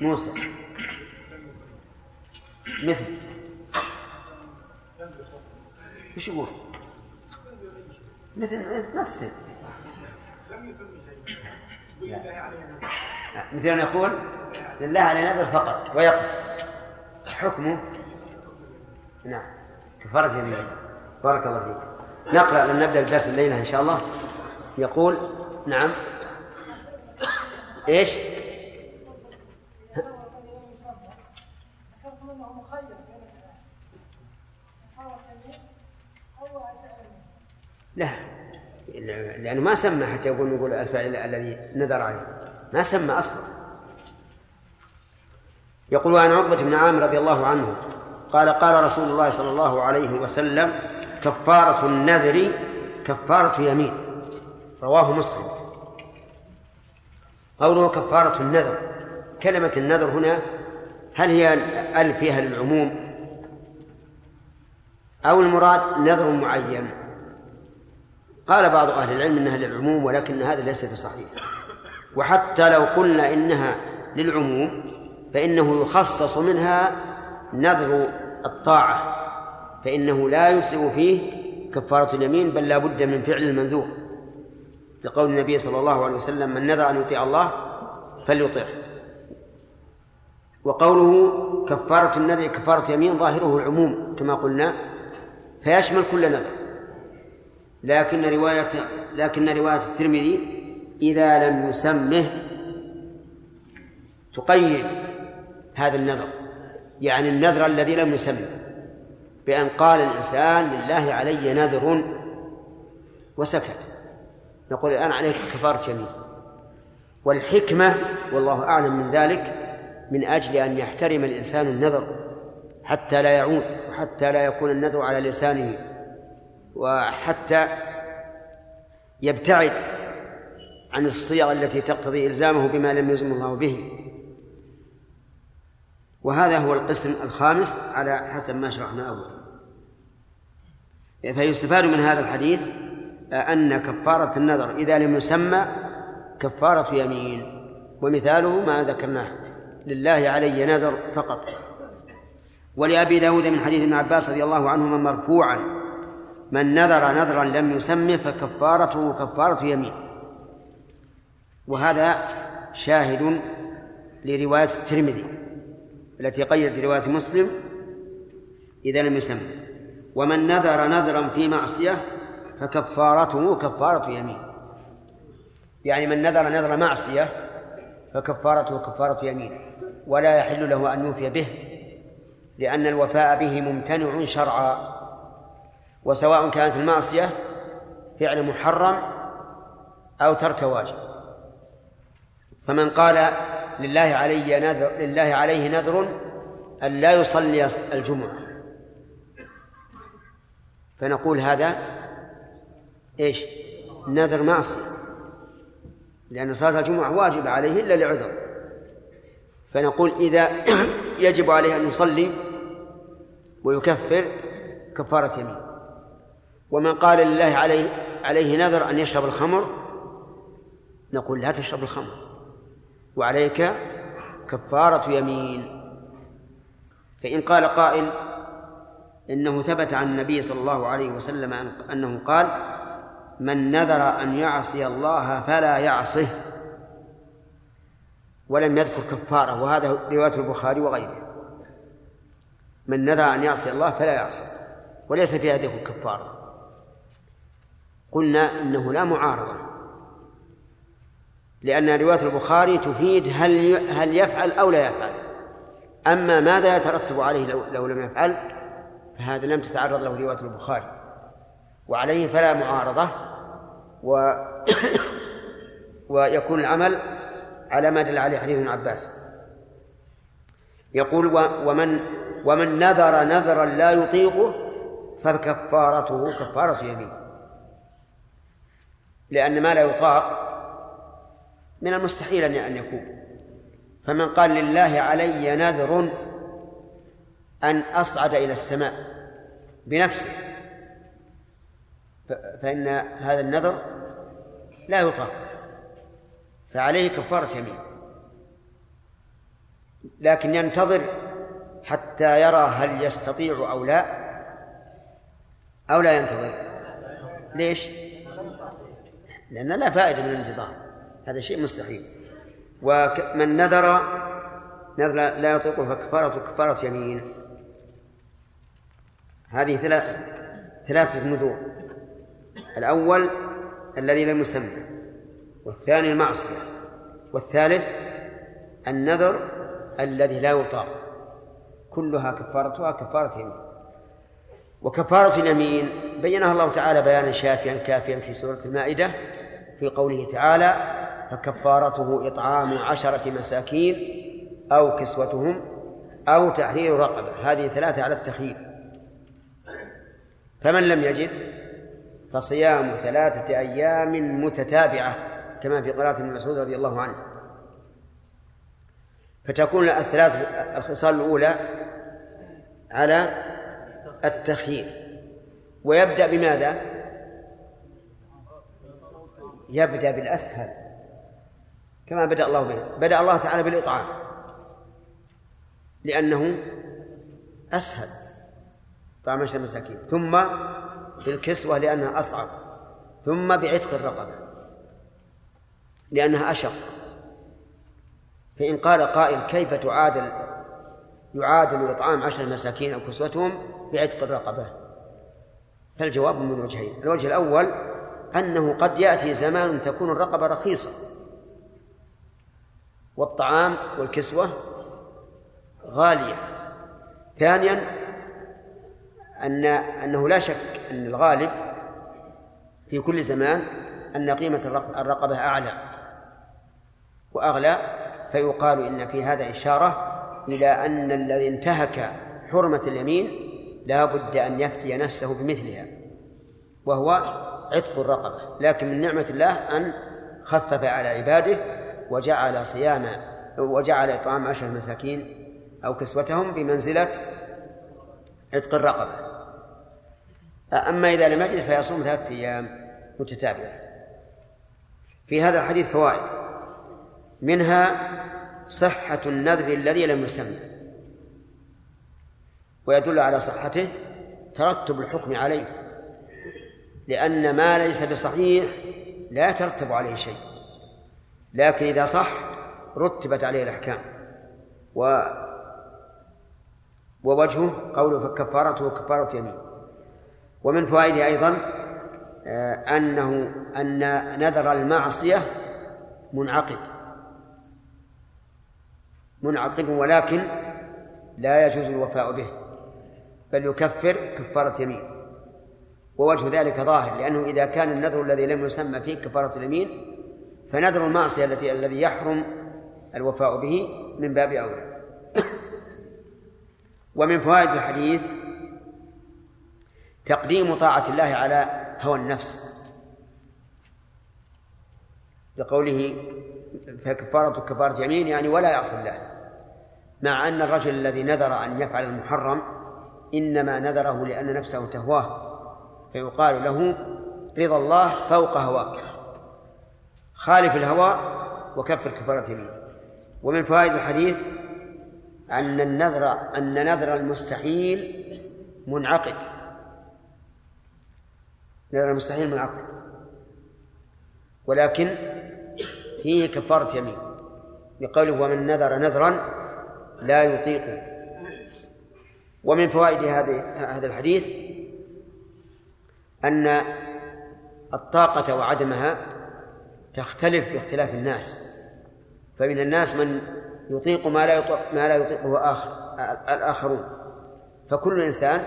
موسى. مثل. إيش يقول؟ مثل مثل مثل أن يقول؟ لله على نذر فقط ويقف. حكمه؟ نعم. كفارة يمين بارك الله فيك. نقرأ لن نبدأ بدرس الليلة إن شاء الله. يقول نعم. إيش؟ لا. لأنه ما سمى حتى يقول نقول الفعل الذي نذر عليه. ما سمى أصلا. يقول عن عقبة بن عامر رضي الله عنه قال قال رسول الله صلى الله عليه وسلم كفارة النذر كفارة يمين. رواه مسلم. قوله كفارة النذر كلمة النذر هنا هل هي ال فيها للعموم؟ أو المراد نذر معين؟ قال بعض أهل العلم إنها للعموم ولكن هذا ليس بصحيح. وحتى لو قلنا إنها للعموم فإنه يخصص منها نذر الطاعة فإنه لا يجزئ فيه كفارة اليمين بل لا بد من فعل المنذور. لقول النبي صلى الله عليه وسلم من نذر أن يطيع الله فليطيعه وقوله كفارة النذر كفارة يمين ظاهره العموم كما قلنا فيشمل كل نذر. لكن رواية لكن رواية الترمذي إذا لم يسمه تقيد هذا النذر. يعني النذر الذي لم يسمه بأن قال الإنسان لله علي نذر وسكت. نقول الآن عليك كفارة يمين والحكمة والله أعلم من ذلك من أجل أن يحترم الإنسان النذر حتى لا يعود وحتى لا يكون النذر على لسانه وحتى يبتعد عن الصيغ التي تقتضي إلزامه بما لم يلزم الله به. وهذا هو القسم الخامس على حسب ما شرحنا أول. فيستفاد من هذا الحديث أن كفارة النذر إذا لم يسمى كفارة يمين. ومثاله ما ذكرناه لله علي نذر فقط. ولأبي داود من حديث ابن عباس رضي الله عنهما مرفوعا من نذر نذرا لم يسمه فكفارته كفارة يمين. وهذا شاهد لرواية الترمذي. التي قيدت رواية مسلم إذا لم يسمى ومن نذر نذرا في معصية فكفارته كفارة يمين. يعني من نذر نذر معصية فكفارته كفارة يمين. ولا يحل له أن يوفي به لأن الوفاء به ممتنع شرعا. وسواء كانت المعصية فعل محرم أو ترك واجب. فمن قال لله علي نذر لله عليه نذر أن لا يصلي الجمعة. فنقول هذا إيش؟ نذر معصية. لأن صلاة الجمعة واجبة عليه إلا لعذر. فنقول إذا يجب عليه أن يصلي ويكفر كفارة يمين. ومن قال لله عليه عليه نذر أن يشرب الخمر نقول لا تشرب الخمر. وعليك كفارة يمين. فإن قال قائل إنه ثبت عن النبي صلى الله عليه وسلم أن- أنه قال من نذر أن يعصي الله فلا يعصه ولم يذكر كفارة وهذا رواية البخاري وغيره. من نذر أن يعصي الله فلا يعصي وليس في هذه كفارة قلنا إنه لا معارضة. لأن رواية البخاري تفيد هل هل يفعل أو لا يفعل. أما ماذا يترتب عليه لو, لو لم يفعل فهذا لم تتعرض له رواية البخاري. وعليه فلا معارضة و ويكون العمل على ما دل عليه حديث ابن عباس. يقول ومن ومن نذر نذرا لا يطيقه فكفارته كفارة يمين لأن ما لا يطاق من المستحيل أن يكون. فمن قال لله علي نذر أن أصعد إلى السماء بنفسه فإن هذا النذر لا يطاق فعليه كفارة يمين. لكن ينتظر حتى يرى هل يستطيع أو لا أو لا ينتظر. ليش؟ لأن لا فائدة من الانتظار. هذا شيء مستحيل. ومن نذر نذر لا يطيقه فكفارة كفارة يمين. هذه ثلاث ثلاثة نذور. الأول الذي لم يسمى والثاني المعصية والثالث النذر الذي لا يطاق. كلها كفارتها كفارة يمين. وكفارة اليمين بينها الله تعالى بيانا شافيا كافيا في سورة المائدة في قوله تعالى فكفارته إطعام عشرة مساكين أو كسوتهم أو تحرير رقبة. هذه ثلاثة على التخيير. فمن لم يجد فصيام ثلاثة أيام متتابعة كما في قراءة ابن مسعود رضي الله عنه. فتكون الثلاث الخصال الأولى على التخيير. ويبدأ بماذا؟ يبدأ بالأسهل. كما بدأ الله به. بدأ الله تعالى بالإطعام. لأنه أسهل. طعام عشر مساكين. ثم بالكسوة لأنها أصعب. ثم بعتق الرقبة. لأنها أشق. فإن قال قائل كيف تعادل يعادل إطعام عشر مساكين أو كسوتهم بعتق الرقبة؟ فالجواب من وجهين. الوجه الأول أنه قد يأتي زمان تكون الرقبة رخيصة. والطعام والكسوة غالية. ثانيا أن أنه لا شك أن الغالب في كل زمان أن قيمة الرقبة أعلى وأغلى فيقال إن في هذا إشارة إلى أن الذي انتهك حرمة اليمين لا بد أن يفتي نفسه بمثلها وهو عتق الرقبة. لكن من نعمة الله أن خفف على عباده وجعل صيام وجعل إطعام عشر مساكين أو كسوتهم بمنزلة عتق الرقبة. أما إذا لم يجد فيصوم ثلاثة أيام متتابعة. في هذا الحديث فوائد. منها صحة النذر الذي لم يسمى. ويدل على صحته ترتب الحكم عليه. لأن ما ليس بصحيح لا يترتب عليه شيء. لكن إذا صح رتبت عليه الأحكام. و ووجهه قوله فكفارته كفارة يمين. ومن فوائده أيضا أنه أن نذر المعصية منعقد. منعقد ولكن لا يجوز الوفاء به بل يكفر كفارة يمين. ووجه ذلك ظاهر لأنه إذا كان النذر الذي لم يسمى فيه كفارة اليمين فنذر المعصية التي الذي يحرم الوفاء به من باب أولى. ومن فوائد الحديث تقديم طاعة الله على هوى النفس. بقوله فكفارة كفارة يمين يعني ولا يعصي الله. مع أن الرجل الذي نذر أن يفعل المحرم إنما نذره لأن نفسه تهواه. فيقال له رضا الله فوق هواك. خالف الهوى وكفر كفارة يمين ومن فوائد الحديث أن النذر أن نذر المستحيل منعقد. نذر المستحيل منعقد. ولكن فيه كفارة يمين. بقوله ومن نذر نذرا لا يطيقه ومن فوائد هذا الحديث أن الطاقة وعدمها تختلف باختلاف الناس. فمن الناس من يطيق ما لا يطيق ما لا يطيقه آخر الآخرون. فكل إنسان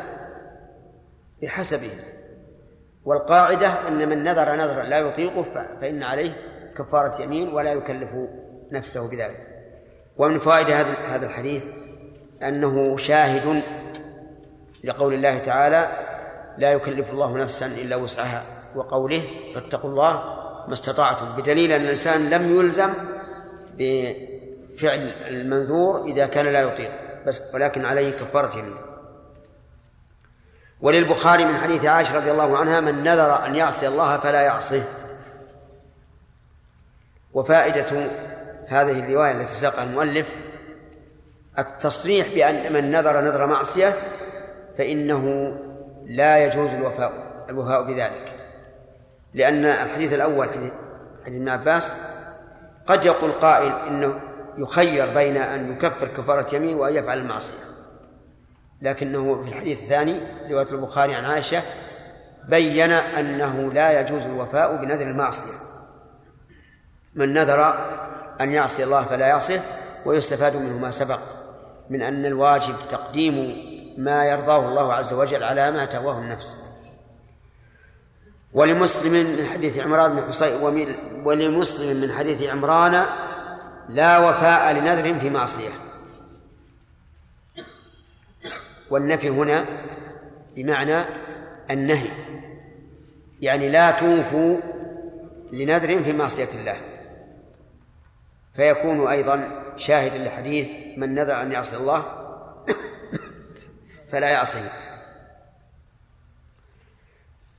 بحسبه. والقاعدة أن من نذر نذرا لا يطيقه فإن عليه كفارة يمين ولا يكلف نفسه بذلك. ومن فوائد هذا هذا الحديث أنه شاهد لقول الله تعالى لا يكلف الله نفسا إلا وسعها. وقوله فاتقوا الله ما استطعتم. بدليل أن الإنسان لم يلزم بفعل المنذور إذا كان لا يطيق. بس ولكن عليه كفارة يمين وللبخاري من حديث عائشة رضي الله عنها من نذر أن يعصي الله فلا يعصيه. وفائدة هذه الرواية التي ساقها المؤلف التصريح بأن من نذر نذر معصية فإنه لا يجوز الوفاء الوفاء بذلك. لأن الحديث الأول حديث ابن عباس قد يقول قائل إنه يخير بين أن يكفر كفارة يمين وأن يفعل المعصية. لكنه في الحديث الثاني رواية البخاري عن عائشة بين أنه لا يجوز الوفاء بنذر المعصية. من نذر أن يعصي الله فلا يعصيه ويستفاد منه ما سبق من أن الواجب تقديم ما يرضاه الله عز وجل على ما تهواه النفس. ولمسلم من حديث عمران بن حصين ولمسلم من حديث عمران لا وفاء لنذر في معصية. والنفي هنا بمعنى النهي. يعني لا توفوا لنذر في معصية الله. فيكون أيضا شاهدا لحديث من نذر أن يعصي الله فلا يعصيه.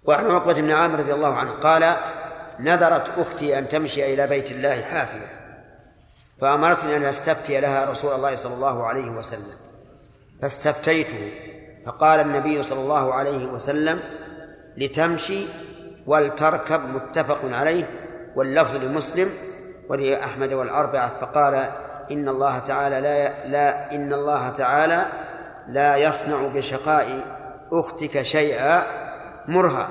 وعن عقبة بن عامر رضي الله عنه قال نذرت أختي أن تمشي إلى بيت الله حافية فأمرتني أن أستفتي لها رسول الله صلى الله عليه وسلم. فاستفتيته فقال النبي صلى الله عليه وسلم لتمشي ولتركب متفق عليه واللفظ لمسلم ولأحمد والأربعة فقال إن الله تعالى لا لا إن الله تعالى لا يصنع بشقاء أختك شيئا مرها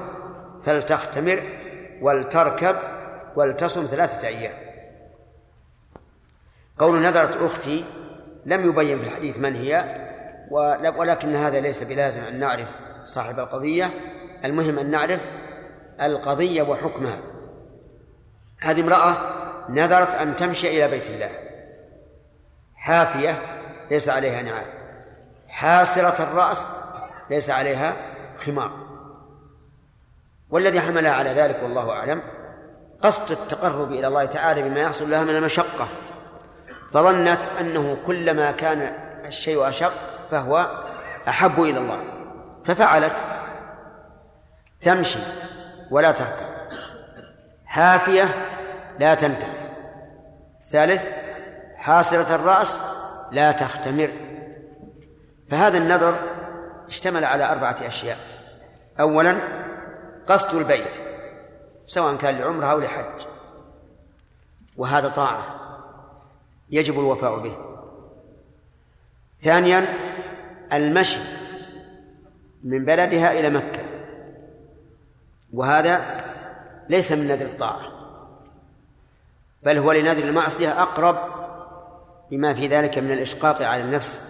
فلتختمر ولتركب ولتصم ثلاثة أيام. قول نذرت أختي لم يبين في الحديث من هي ولكن هذا ليس بلازم أن نعرف صاحب القضية. المهم أن نعرف القضية وحكمها. هذه امرأة نذرت أن تمشي إلى بيت الله. حافية ليس عليها نعال. حاسرة الرأس ليس عليها خمار. والذي حملها على ذلك والله أعلم. قصد التقرب إلى الله تعالى بما يحصل لها من المشقة. فظنت أنه كلما كان الشيء أشق فهو أحب إلى الله. ففعلت. تمشي ولا تركب. حافية لا تنتهي. ثالث حاصلة الرأس لا تختمر. فهذا النذر اشتمل على أربعة أشياء. أولا قصد البيت سواء كان لعمرة أو لحج. وهذا طاعة يجب الوفاء به. ثانيا المشي من بلدها إلى مكة. وهذا ليس من نذر الطاعة بل هو لنذر المعصية أقرب بما في ذلك من الإشقاق على النفس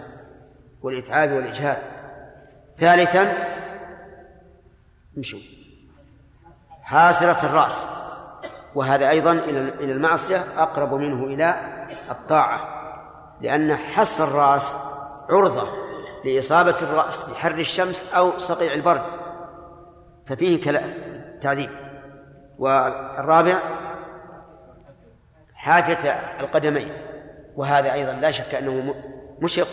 والإتعاب والإجهاد. ثالثا مشوا حاسرة الرأس. وهذا أيضا إلى المعصية أقرب منه إلى الطاعة. لأن حس الرأس عرضة لإصابة الرأس بحر الشمس أو صقيع البرد. ففيه تعذيب. والرابع حافة القدمين. وهذا أيضا لا شك أنه مشق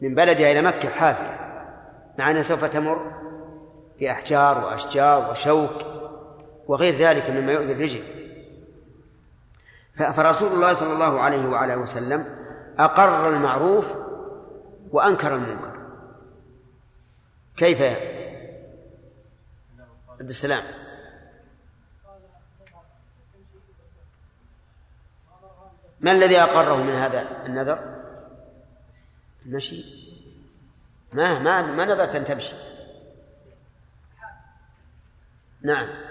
من بلدها إلى مكة حافية. مع أنها سوف تمر بأحجار وأشجار وشوك. وغير ذلك مما يؤذي الرجل. فرسول الله صلى الله عليه وعلى وسلم أقر المعروف وأنكر المنكر. كيف عبد السلام؟ ما الذي أقره من هذا النذر؟ المشي. ما ما ما نذرت أن تمشي. نعم.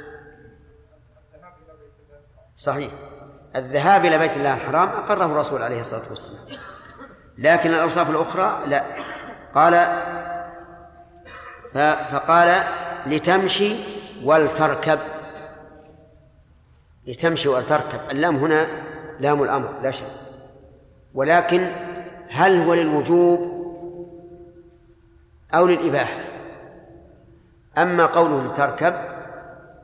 صحيح. الذهاب إلى بيت الله الحرام أقره الرسول عليه الصلاة والسلام. لكن الأوصاف الأخرى لا. قال فقال لتمشي ولتركب. لتمشي ولتركب. اللام هنا لام الأمر لا شيء. ولكن هل هو للوجوب أو للإباحة؟ أما قوله لتركب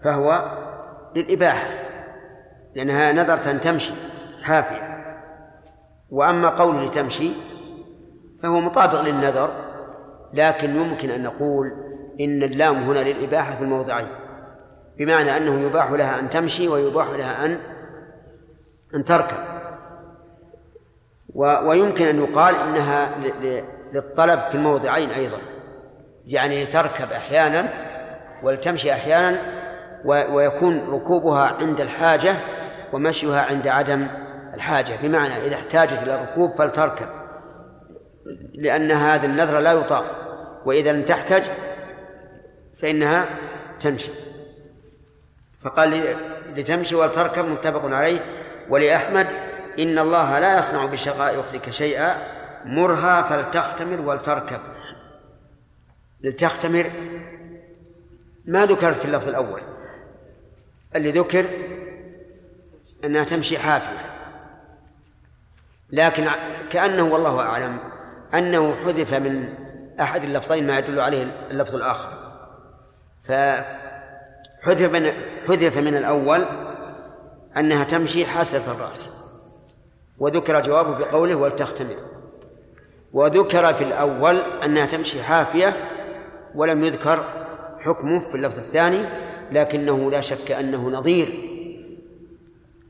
فهو للإباحة. لأنها نذرت أن تمشي حافية. وأما قوله لتمشي فهو مطابق للنذر لكن يمكن أن نقول إن اللام هنا للإباحة في الموضعين بمعنى أنه يباح لها أن تمشي ويباح لها أن أن تركب. ويمكن أن يقال إنها للطلب في الموضعين أيضا يعني لتركب أحيانا ولتمشي أحيانا ويكون ركوبها عند الحاجة ومشيها عند عدم الحاجة. بمعنى إذا احتاجت إلى الركوب فلتركب لأن هذا النذر لا يطاق. وإذا لم تحتج فإنها تمشي. فقال لتمشي ولتركب متفق عليه. ولأحمد إن الله لا يصنع بشقاء أختك شيئا مرها فلتختمر ولتركب. لتختمر ما ذكرت في اللفظ الأول. اللي ذكر أنها تمشي حافية. لكن كأنه والله أعلم أنه حذف من أحد اللفظين ما يدل عليه اللفظ الآخر. فحذف من حذف من الأول أنها تمشي حاسة الرأس. وذكر جوابه بقوله ولتختمر. وذكر في الأول أنها تمشي حافية ولم يذكر حكمه في اللفظ الثاني لكنه لا شك أنه نظير.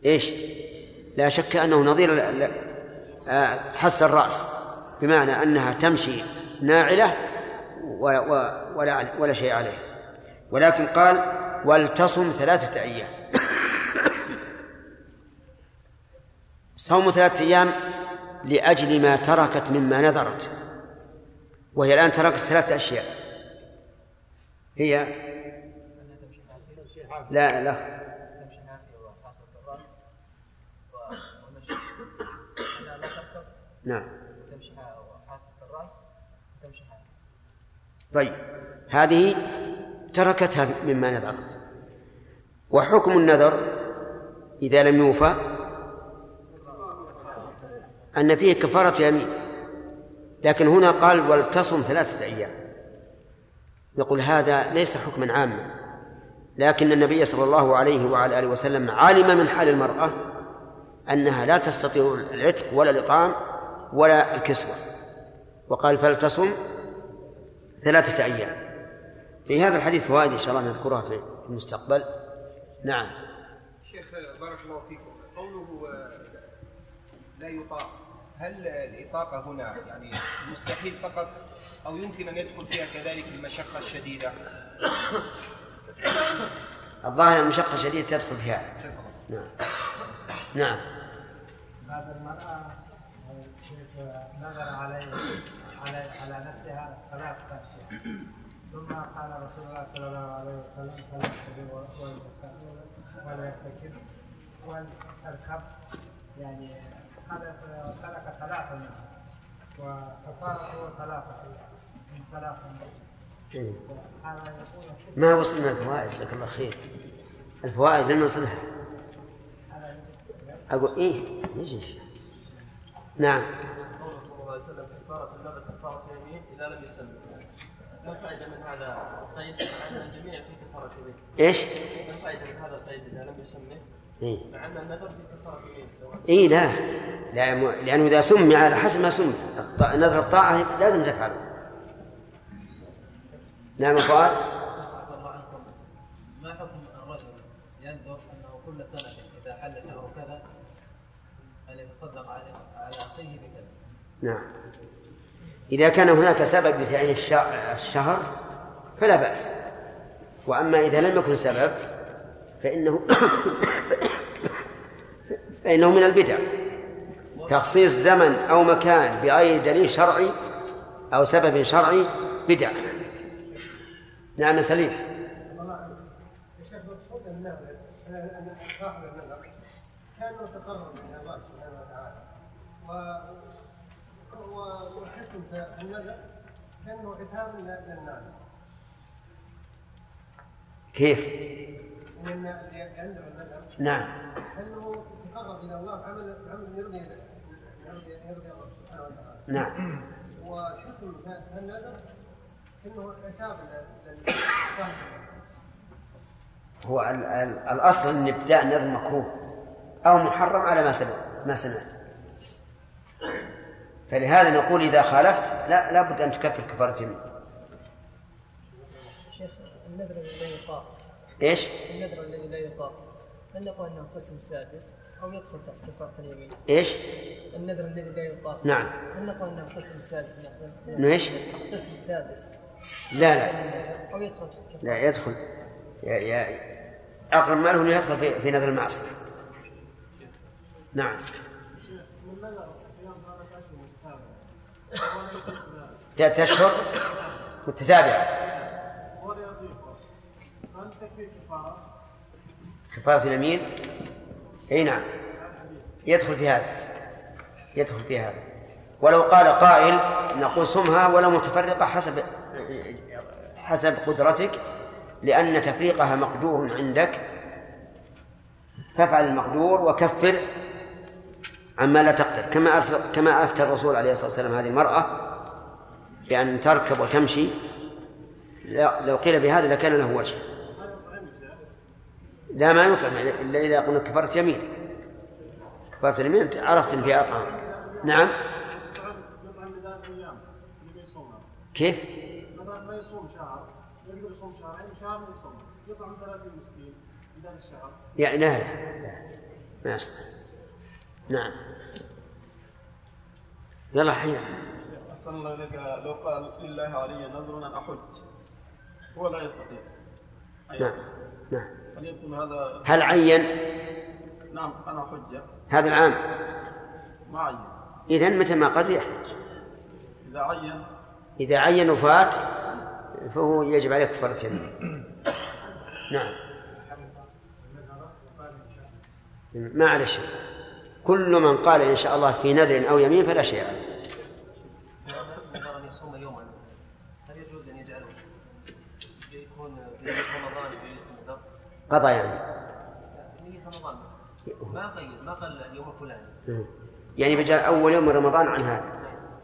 إيش؟ لا شك أنه نظير آه، حس الرأس بمعنى أنها تمشي ناعلة ولا, ولا شيء عليه. ولكن قال ولتصم ثلاثة أيام. صوم ثلاثة أيام لأجل ما تركت مما نذرت وهي الآن تركت ثلاثة أشياء. هي؟ لا لا. نعم. طيب هذه تركتها مما نذرت. وحكم النذر إذا لم يوفى؟ أن فيه كفارة يمين. لكن هنا قال ولتصم ثلاثة أيام. نقول هذا ليس حكما عاما. لكن النبي صلى الله عليه وعلى آله وسلم علم من حال المرأة أنها لا تستطيع العتق ولا الإطعام ولا الكسوة. وقال فلتصم ثلاثة أيام. في هذا الحديث فوائد إن شاء الله نذكرها في المستقبل. نعم. شيخ بارك الله فيكم. قوله لا يطاق. هل الإطاقة هنا يعني مستحيل فقط أو يمكن أن يدخل فيها كذلك المشقة الشديدة؟ الظاهر المشقة الشديدة تدخل فيها. نعم. نعم. هذا المرأة نظر عليه على على نفسها ثلاث أشياء. ثم قال رسول الله صلى الله عليه وسلم ولا يرتكب ولتركب يعني ترك ثلاثة وكفارته ثلاثة من ثلاثة. ما وصلنا الفوائد جزاك الله خير. الفوائد لن نصلها. أقول إيه؟ يجي نعم. عليه وسلم كفارة النذر كفارة اليمين إذا لم يسمى ما الفائدة من هذا القيد؟ أن الجميع في كفارة يمين. إيش؟ ما الفائدة من هذا القيد إذا لم يسمى إيه؟ مع أن النذر في كفارة يمين سواء لا. لا لأنه إذا سمي على حسب ما سمي. نذر الطاعة لازم تفعله نعم فؤاد الله عنكم ما حكم الرجل ينذر أنه كل سنة إذا حل شهر كذا أن يتصدق على على أخيه بكذا نعم إذا كان هناك سبب لتعيين الشهر فلا بأس وأما إذا لم يكن سبب فإنه فإنه من البدع تخصيص زمن أو مكان بغير دليل شرعي أو سبب شرعي بدعة نعم سليم يا شيخ مقصود النذر ان صاحب النذر كانه تقرب إلى الله سبحانه وتعالى و والحكم في النذر كأنه عتاب للناس كيف؟ ان اللي ينذر النذر نعم. أنه تقرب إلى الله بعمل بعمل يرضي يرضي يرضي الله سبحانه وتعالى. نعم. والحكم في النذر انه عتاب لصاحب هو ال- ال- الأصل أن ابتداء النذر مكروه أو محرم على ما سمعت ما سمعت. فلهذا نقول إذا خالفت لا لابد أن تكفر كفارة يمين شيخ النذر الذي لا يطاق. إيش؟ النذر الذي لا يطاق. هل نقول أنه قسم سادس أو يدخل تحت كفارة اليمين؟ إيش؟ النذر الذي لا يطاق. نعم. هل نقول أنه قسم سادس؟ إنه إيش؟ قسم سادس. لا لا. أو يدخل تحت لا يدخل. يا يا أقرب ما له أنه يدخل في, في نذر المعصية. نعم من نذر صيام ثلاثة أشهر متتابعة ثلاثة أشهر متتابعة. ولا كفارة؟ اليمين. أي نعم. يدخل في هذا. يدخل في هذا. ولو قال قائل نقول صمها ولو متفرقة حسب حسب قدرتك لأن تفريقها مقدور عندك. فافعل المقدور وكفر عما لا تقدر. كما أرسل كما أفتى الرسول عليه الصلاة والسلام هذه المرأة بأن تركب وتمشي. لو قيل بهذا لكان له وجه. لا ما يطعم إلا إذا قلنا كفارة يمين. كفارة اليمين عرفت أن فيها طعام نعم. كيف؟ ما يصوم شهر يقدر يصوم شهرين شهر ما يصوم يطعم 30 مسكين الشهر يعني لا, لا. ما يصلح نعم. يلا حيا أحسن الله إليك. لو قال لله علي نذر أن أحج هو لا يستطيع. أي نعم نعم. هل يكون هذا هل عين؟ نعم أنا حجة هذا العام. ما عين. إذا متى ما قدر يحج؟ إذا عين. إذا عين وفات فهو يجب عليه كفارة نعم. ما عليه شيء. كل من قال إن شاء الله في نذر أو يمين فلا شيء. عليه يصوم؟ قضى يعني. ما ما قال اليوم الفلاني يعني بجاء أول يوم من رمضان عن هذا.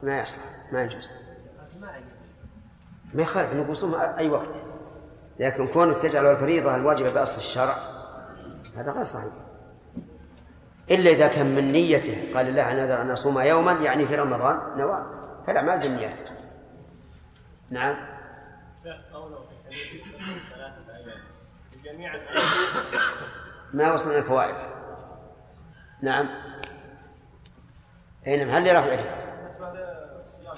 ما يصلح ما يجوز. ما يخالف نقول صوم أي وقت. لكن كون تجعل الفريضة الواجبة بأصل الشرع هذا غير صحيح. إلا إذا كان من نيته. قال الله أنا نذر أن أصوم يوما يعني في رمضان نوى فالأعمال بالنيات نعم. ما وصلنا الفوائد. نعم. أي نعم. هل لرفع يده بالنسبة للصيام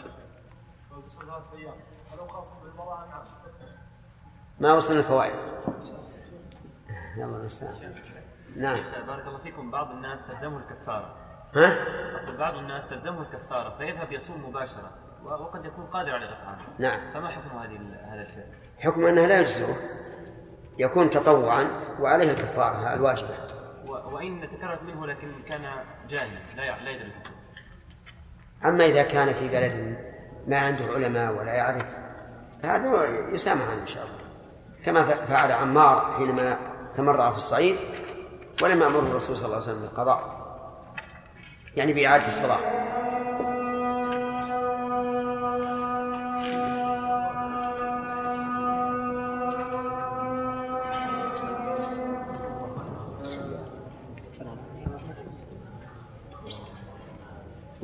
ثلاثة أيام هل خاص بالمرأة نعم ما وصلنا الفوائد. يلا المستعان نعم. بارك الله فيكم. بعض الناس تلزمه الكفارة. ها؟ بعض الناس تلزمه الكفارة فيذهب يصوم مباشرة وقد يكون قادر على الإطعام نعم. فما حكم هذه هذا الفعل؟ حكم أنها لا يجزئه. يكون تطوعا وعليه الكفارة الواجبة وإن تكررت منه لكن كان جاهلا لا يدري. أما إذا كان في بلد ما عنده علماء ولا يعرف فهذا يسامح عنه إن شاء الله. كما فعل عمار حينما تمرع في الصعيد ولم يأمره الرسول صلى الله عليه وسلم بالقضاء يعني بإعادة الصلاة.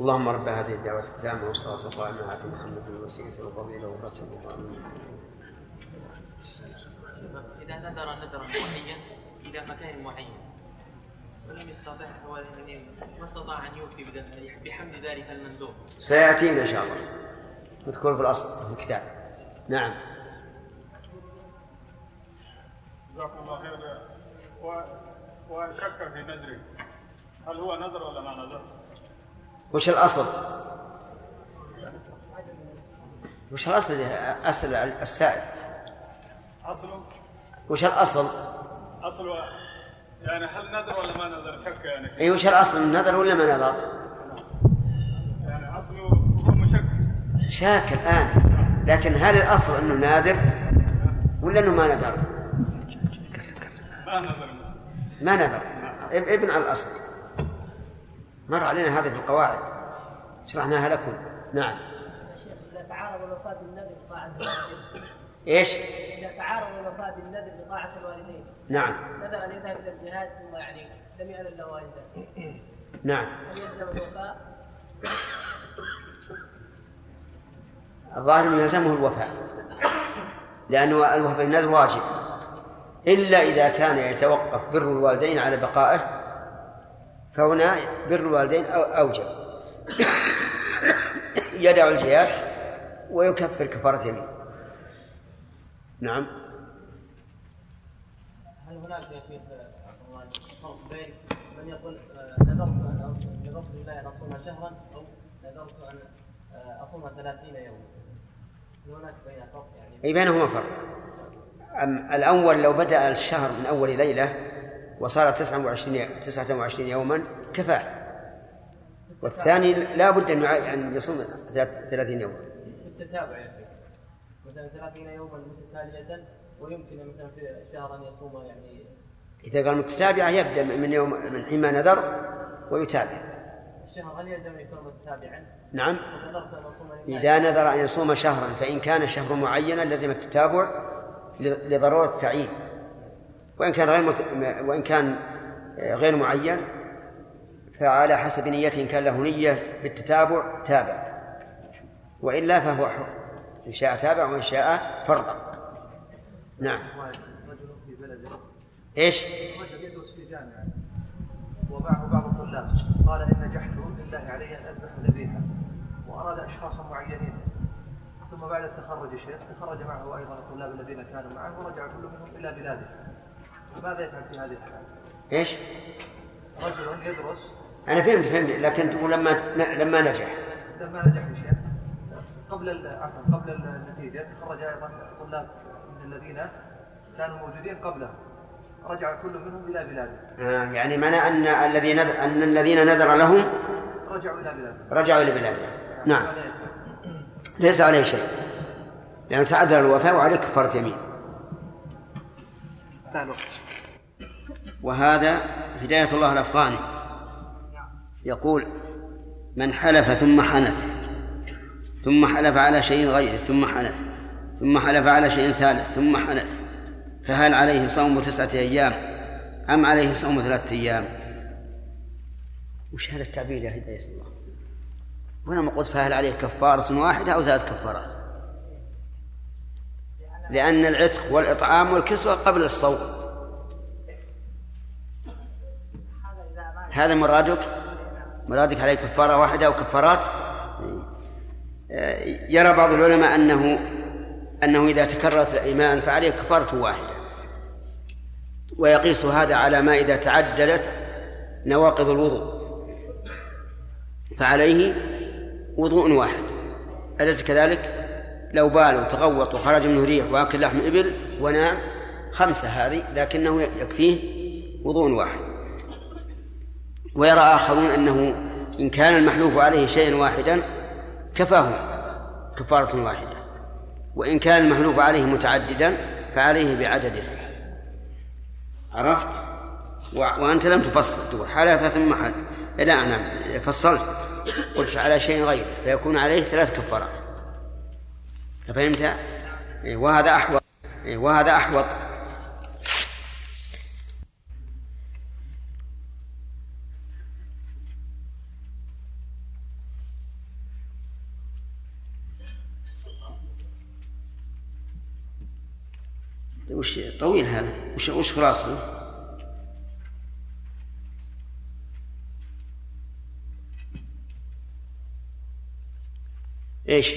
اللهم رب هذه الدعوة التامة والصلاة القائمة آت محمد الوسيلة والفضيلة والرسول إذا نذر نذرا معين إلى مكان معين. ولم يستطع هو أن ما استطاع أن يوفي بحمد ذلك المندوب سيأتينا إن شاء الله نذكر في الأصل في الكتاب نعم جزاكم الله خير و- وشك في نذره هل هو نذر ولا ما نذر؟ وش الأصل؟ وش الأصل أصل السائل؟ اصله وش الأصل؟ اصله يعني هل نذر ولا ما نذر؟ شك يعني. أي وش الأصل النظر ولا ما نظر؟ يعني اصله هو مشك. شاك الآن. لكن هل الأصل أنه نادر ولا أنه ما نذر؟ ما نذر. ما نذر. إب- ابن على الأصل. مر علينا هذا في القواعد. شرحناها لكم. نعم. يا شيخ إذا تعارض بالنذر بطاعة الوالدين. إيش؟ إذا تعارض الوفاة بالنذر بطاعة الوالدين. نعم. أن يذهب إلى الجهاد ثم يعني لم له والده. نعم. هل يلزم الوفاء؟ الظاهر أنه يلزمه الوفاء. لأنه الوفاء بالنذر واجب. إلا إذا كان يتوقف بر الوالدين على بقائه فهنا بر الوالدين أو- أوجب. يدع الجهاد ويكفر كفارة يمين نعم. هناك يا شيخ الله فرق بين من يقول آه، نذرت أن نذرت لله أن أصوم شهرا أو نذرت أن آه، أصوم 30 يوما. هل هناك بين فرق؟ يعني أي بينهما فرق. أم الأول لو بدأ الشهر من أول ليلة وصار 29 29 يوما كفاه والثاني لا بد أن يصوم 30 يوما. بالتتابع يا شيخ. مثلا 30 يوما متتالية ويمكن مثلا في الشهر أن يصوم يعني. إذا قال متتابعة يبدأ من يوم من حين ما نذر ويتابع. الشهر هل يلزم أن يكون متتابعا؟ نعم. أن إذا نذر أن يصوم شهرا فإن كان الشهر معينا لزم التتابع ل- لضرورة التعيين. وإن كان غير مت... وإن كان آه، غير معين فعلى حسب نيته إن كان له نية بالتتابع تابع. وإلا فهو حر. إن شاء تابع وإن شاء فرض نعم. رجل في بلده. إيش؟ رجل يدرس في جامعة. ومعه بعض الطلاب. قال إن نجحت لله علي أن أذبح ذبيحة وأراد أشخاصا معينين. ثم بعد التخرج الشيخ تخرج معه أيضا الطلاب الذين كانوا معه ورجع كل منهم إلى بلاده. ماذا يفعل في هذه الحالة؟ إيش؟ رجل يدرس. أنا فهمت فهمت. لكن تقول لما لما نجح. لما نجح الشيخ قبل عفوا قبل النتيجة تخرج أيضا طلاب الذين كانوا موجودين قبله رجع كل منهم إلى بلاده. آه يعني معنى أن الذي نذر أن الذين نذر لهم رجعوا إلى بلاده. رجعوا إلى بلادهم نعم؟ ليس عليه شيء. لأنه تعذر الوفاء وعليه كفارة يمين. وهذا هداية الله الأفغاني. يقول من حلف ثم حنث ثم حلف على شيء غيره ثم حنث. ثم حلف على شيء ثالث ثم حنث فهل عليه صوم تسعة أيام أم عليه صوم ثلاثة أيام؟ وش هذا التعبير يا هداية الله؟ وأنا ما قلت فهل عليه كفارة واحدة أو ثلاث كفارات. لأن العتق والإطعام والكسوة قبل الصوم. هذا مرادك؟ مرادك عليه كفارة واحدة أو كفارات؟ يرى بعض العلماء أنه أنه إذا تكررت الأيمان فعليه كفارة واحدة ويقيس هذا على ما إذا تعددت نواقض الوضوء فعليه وضوء واحد. أليس كذلك؟ لو بال وتغوط وخرج منه ريح وآكل لحم إبل ونام خمسة هذه لكنه يكفيه وضوء واحد. ويرى آخرون أنه إن كان المحلوف عليه شيئا واحدا كفاه كفارة واحدة. وإن كان المحلوف عليه متعددا فعليه بعدده عرفت؟ وأنت لم تفصل تقول حلف ثم حلف لا أنا فصلت قلت على شيء غير فيكون عليه ثلاث كفارات. فهمت؟ وهذا أحوط. وهذا أحوط وش طويل هذا وش وش خلاصته؟ إيش؟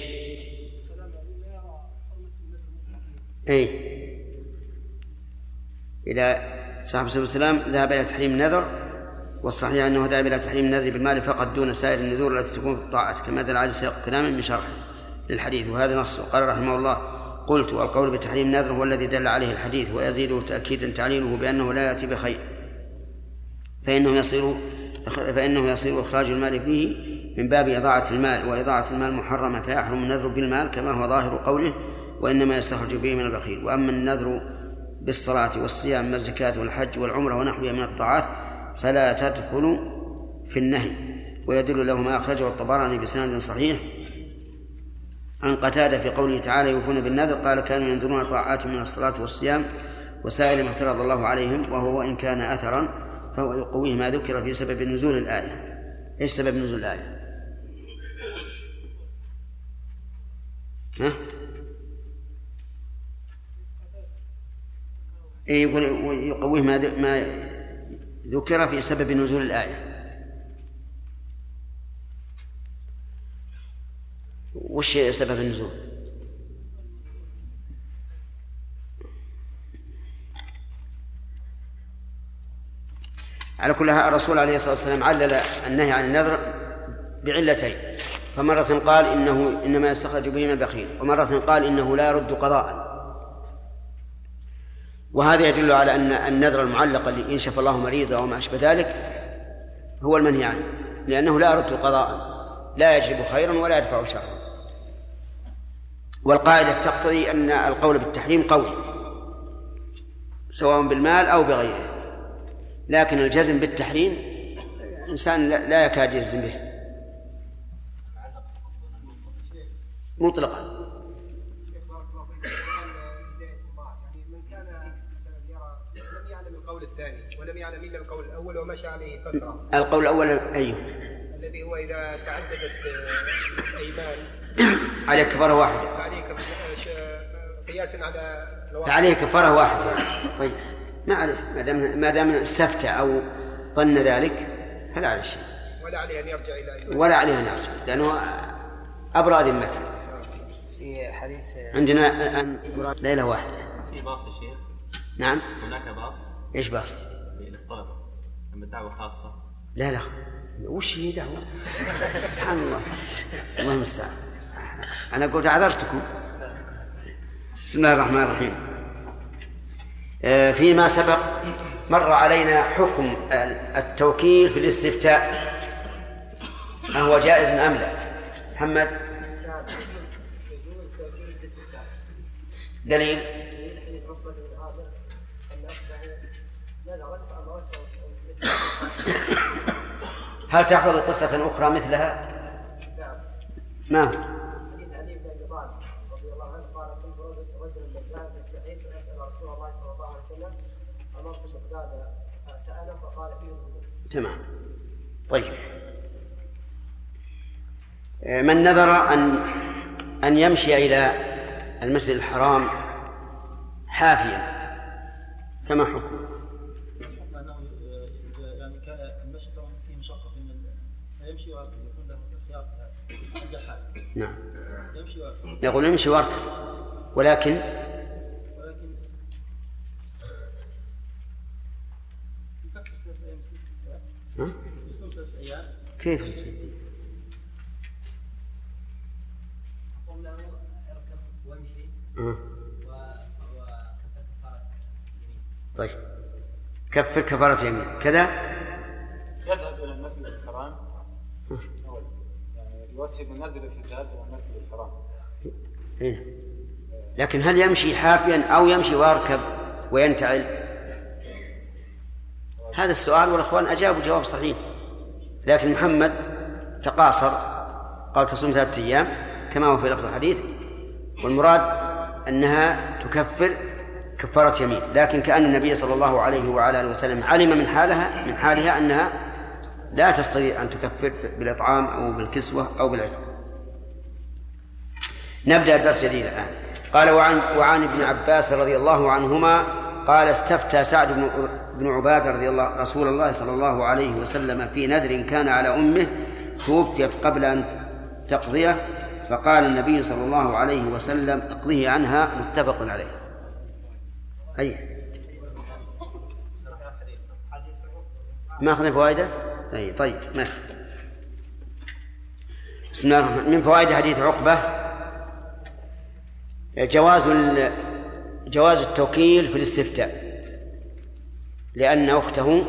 إي إلى صاحب الصلاة والسلام ذهب إلى تحريم النذر والصحيح أنه ذهب إلى تحريم النذر بالمال فقط دون سائر النذور التي تكون في الطاعة كما دل عليه سياق كلاما من شرح للحديث وهذا نص قال رحمه الله قلت والقول بتحريم النذر هو الذي دل عليه الحديث ويزيده تأكيدا تعليله بأنه لا يأتي بخير. فإنه يصير فإنه يصير إخراج المال فيه من باب إضاعة المال وإضاعة المال محرمة فيحرم النذر بالمال كما هو ظاهر قوله وإنما يستخرج به من البخيل. وأما النذر بالصلاة والصيام والزكاة والحج والعمرة ونحوها من الطاعات فلا تدخل في النهي. ويدل له ما أخرجه الطبراني بسند صحيح عن قتادة في قوله تعالى يوفون بالنذر قال كانوا ينذرون طاعات من الصلاة والصيام وسائر ما افترض الله عليهم وهو وإن كان أثرا فهو يقويه ما ذكر في سبب نزول الآية إيش سبب نزول الآية؟ ها؟ إيه يقول يقويه ما ما ذكر في سبب نزول الآية وش سبب النزول؟ على كل الرسول عليه الصلاة والسلام علل النهي عن النذر بعلتين. فمرة قال إنه إنما يستخرج به من البخيل ومرة قال إنه لا يرد قضاء. وهذا يدل على أن النذر المعلق اللي إن شفى الله مريضا أو ما أشبه ذلك هو المنهي عنه لأنه لا يرد قضاء لا يجلب خيرا ولا يدفع شرا. والقاعدة تقتضي أن القول بالتحريم قول سواء بالمال أو بغيره. لكن الجزم بالتحريم إنسان لا يكاد يجزم به. مطلقا. ولم يعلم إلا القول الأول ومشى عليه فترة. القول الأول أيوه. الذي هو إذا تعددت الأيمان عليه كفاره واحدة عليه قياسا على فعليه كفاره واحدة طيب. ما عليه. ما دام ما دام استفتى أو ظن ذلك فلا عليه شيء. ولا عليه أن يرجع إلى إيمان. ولا عليه أن يرجع. لأنه ابرأ ذمته. في حديث عندنا الآن ليلة واحدة. في باص يا شيخ؟ نعم. هناك باص؟ إيش باص؟ للطلبة. اما الدعوه خاصة. لا لا. وش هي دعوة؟ سبحان الله. الله المستعان. أنا قلت اعذرتكم بسم الله الرحمن الرحيم آه، فيما سبق مر علينا حكم التوكيل في الاستفتاء أهو جائز أم لا؟ محمد دليل هل تحفظ قصة أخرى مثلها؟ ما هو؟ حديث علي بن ابي طالب رضي الله عنه قال كنت رجلا دجال فاستحييت ان اسال رسول الله صلى الله عليه وسلم امرت مقداد فساله فقال فيه الوضوء. تمام. طيب. آه، من نذر أن أن يمشي إلى المسجد الحرام حافيا فما حكمه؟ حكم انه اذا يعني كان المشي طبعا فيه مشقه في من فيمشي ويركب يكون له سياق الجحال نعم يمشي ويركب يقول امشي واركب ولكن ولكن يكفر ثلاث أيام ست ها؟ يصوم ثلاث كيف؟ قلنا اركب وامشي. يمين طيب. كفر كفارة يمين. كذا؟ يذهب إلى المسجد الحرام. يعني يوفي بمنزل في الذهاب إلى المسجد الحرام. هنا. لكن هل يمشي حافيا أو يمشي ويركب وينتعل؟ هذا السؤال والأخوان أجابوا جواب صحيح. لكن محمد تقاصر قال تصوم ثلاثة أيام كما هو في لفظ الحديث والمراد أنها تكفر كفارة يمين لكن كأن النبي صلى الله عليه وعلى آله وسلم علم من حالها من حالها أنها لا تستطيع أن تكفر بالإطعام أو بالكسوة أو بالعتق. نبدأ الدرس جديد الآن. قال وعن وعن ابن عباس رضي الله عنهما قال استفتى سعد بن بن عبادة رضي الله رسول الله صلى الله عليه وسلم في نذر كان على أمه توفيت قبل أن تقضيه فقال النبي صلى الله عليه وسلم اقضيه عنها متفق عليه أي ما أخذنا فوائده؟ أي طيب ما بسم الله الرحمن من فوائد حديث عقبة جواز. جواز التوكيل في الاستفتاء لأن أخته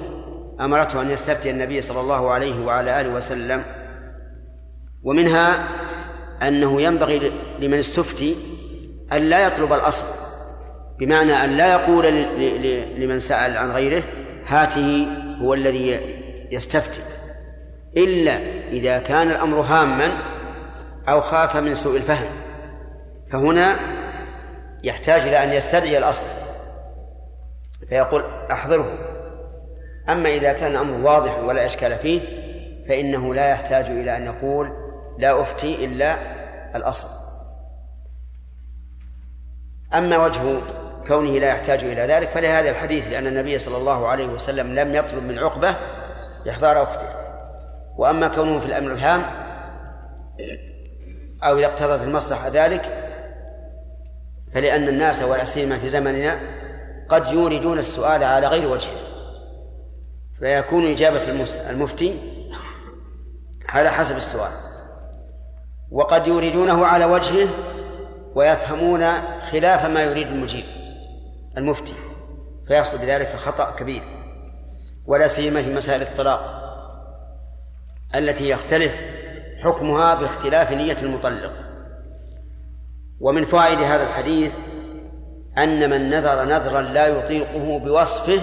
أمرته أن يستفتي النبي صلى الله عليه وعلى آله وسلم ومنها أنه ينبغي لمن استفتي أن لا يطلب الأصل بمعنى أن لا يقول لمن سأل عن غيره هاته هو الذي يستفتي إلا إذا كان الأمر هاما أو خاف من سوء الفهم فهنا يحتاج إلى أن يستدعي الأصل. فيقول أحضره. أما إذا كان الأمر واضح ولا إشكال فيه فإنه لا يحتاج إلى أن يقول لا أفتي إلا الأصل. أما وجه كونه لا يحتاج إلى ذلك فلهذا الحديث لأن النبي صلى الله عليه وسلم لم يطلب من عقبة إحضار أخته. وأما كونه في الأمر الهام أو إذا اقتضت المصلحة ذلك فلأن الناس ولا سيما في زمننا قد يوردون السؤال على غير وجهه فيكون إجابة المفتي على حسب السؤال. وقد يوردونه على وجهه ويفهمون خلاف ما يريد المجيب المفتي. فيحصل بذلك خطأ كبير ولا سيما في مسائل الطلاق التي يختلف حكمها باختلاف نية المطلق. ومن فوائد هذا الحديث أن من نذر نذرا لا يطيقه بوصفه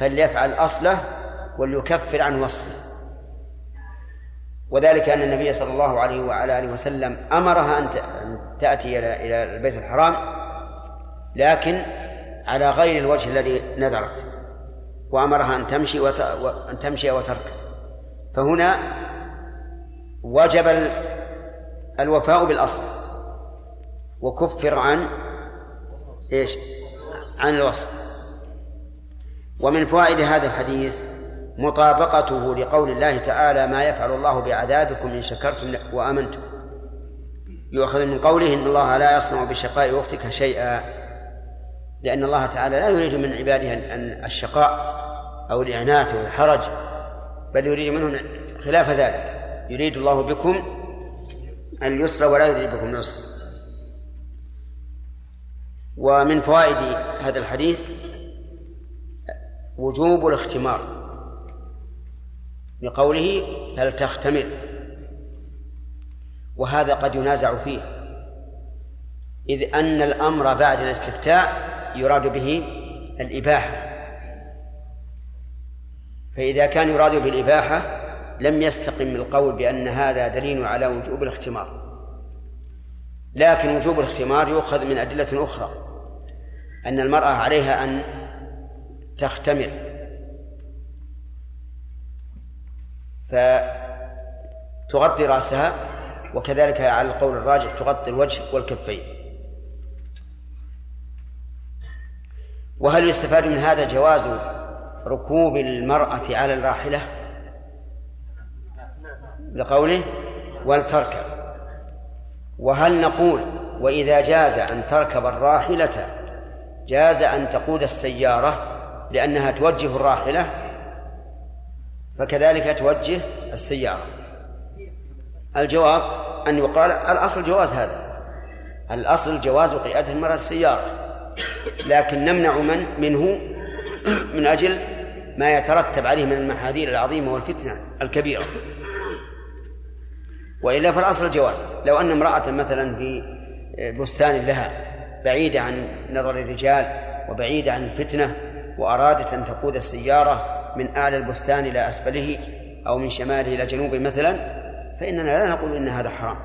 فليفعل أصله وليكفر عن وصفه. وذلك أن النبي صلى الله عليه وعلى آله وسلم أمرها أن تأتي إلى البيت الحرام لكن على غير الوجه الذي نذرت وأمرها أن تمشي وت... أن تمشي وتركب فهنا وجب الوفاء بالأصل وكفر عن إيش؟ عن الوصف. ومن فوائد هذا الحديث مطابقته لقول الله تعالى ما يفعل الله بعذابكم إن شكرتم وآمنتم يؤخذ من قوله إن الله لا يصنع بشقاء أختك شيئا لأن الله تعالى لا يريد من عباده أن الشقاء أو الإعنات أو الحرج بل يريد منهم خلاف ذلك. يريد الله بكم اليسر ولا يريد بكم العسر. ومن فوائد هذا الحديث وجوب الاختمار لقوله فلتختمر وهذا قد ينازع فيه إذ أن الأمر بعد الاستفتاء يراد به الإباحة. فإذا كان يراد بالإباحة لم يستقم القول بأن هذا دليل على وجوب الاختمار. لكن وجوب الاختمار يؤخذ من أدلة أخرى. أن المرأة عليها أن تختمر. فتغطي رأسها وكذلك على القول الراجح تغطي الوجه والكفين. وهل يستفاد من هذا جواز ركوب المرأة على الراحلة؟ لقوله ولتركب وهل نقول وإذا جاز أن تركب الراحلة جاز أن تقود السيارة لأنها توجه الراحلة فكذلك توجه السيارة. الجواب أن يقال الأصل جواز هذا. الأصل جواز قيادة المرأة السيارة. لكن نمنع من منه من أجل ما يترتب عليه من المحاذير العظيمة والفتنة الكبيرة. وإلا فالأصل جواز. لو أن امرأة مثلا في بستان لها بعيدة عن نظر الرجال وبعيدة عن الفتنة وأرادت أن تقود السيارة من أعلى البستان إلى أسفله أو من شماله إلى جنوبه مثلا فإننا لا نقول إن هذا حرام.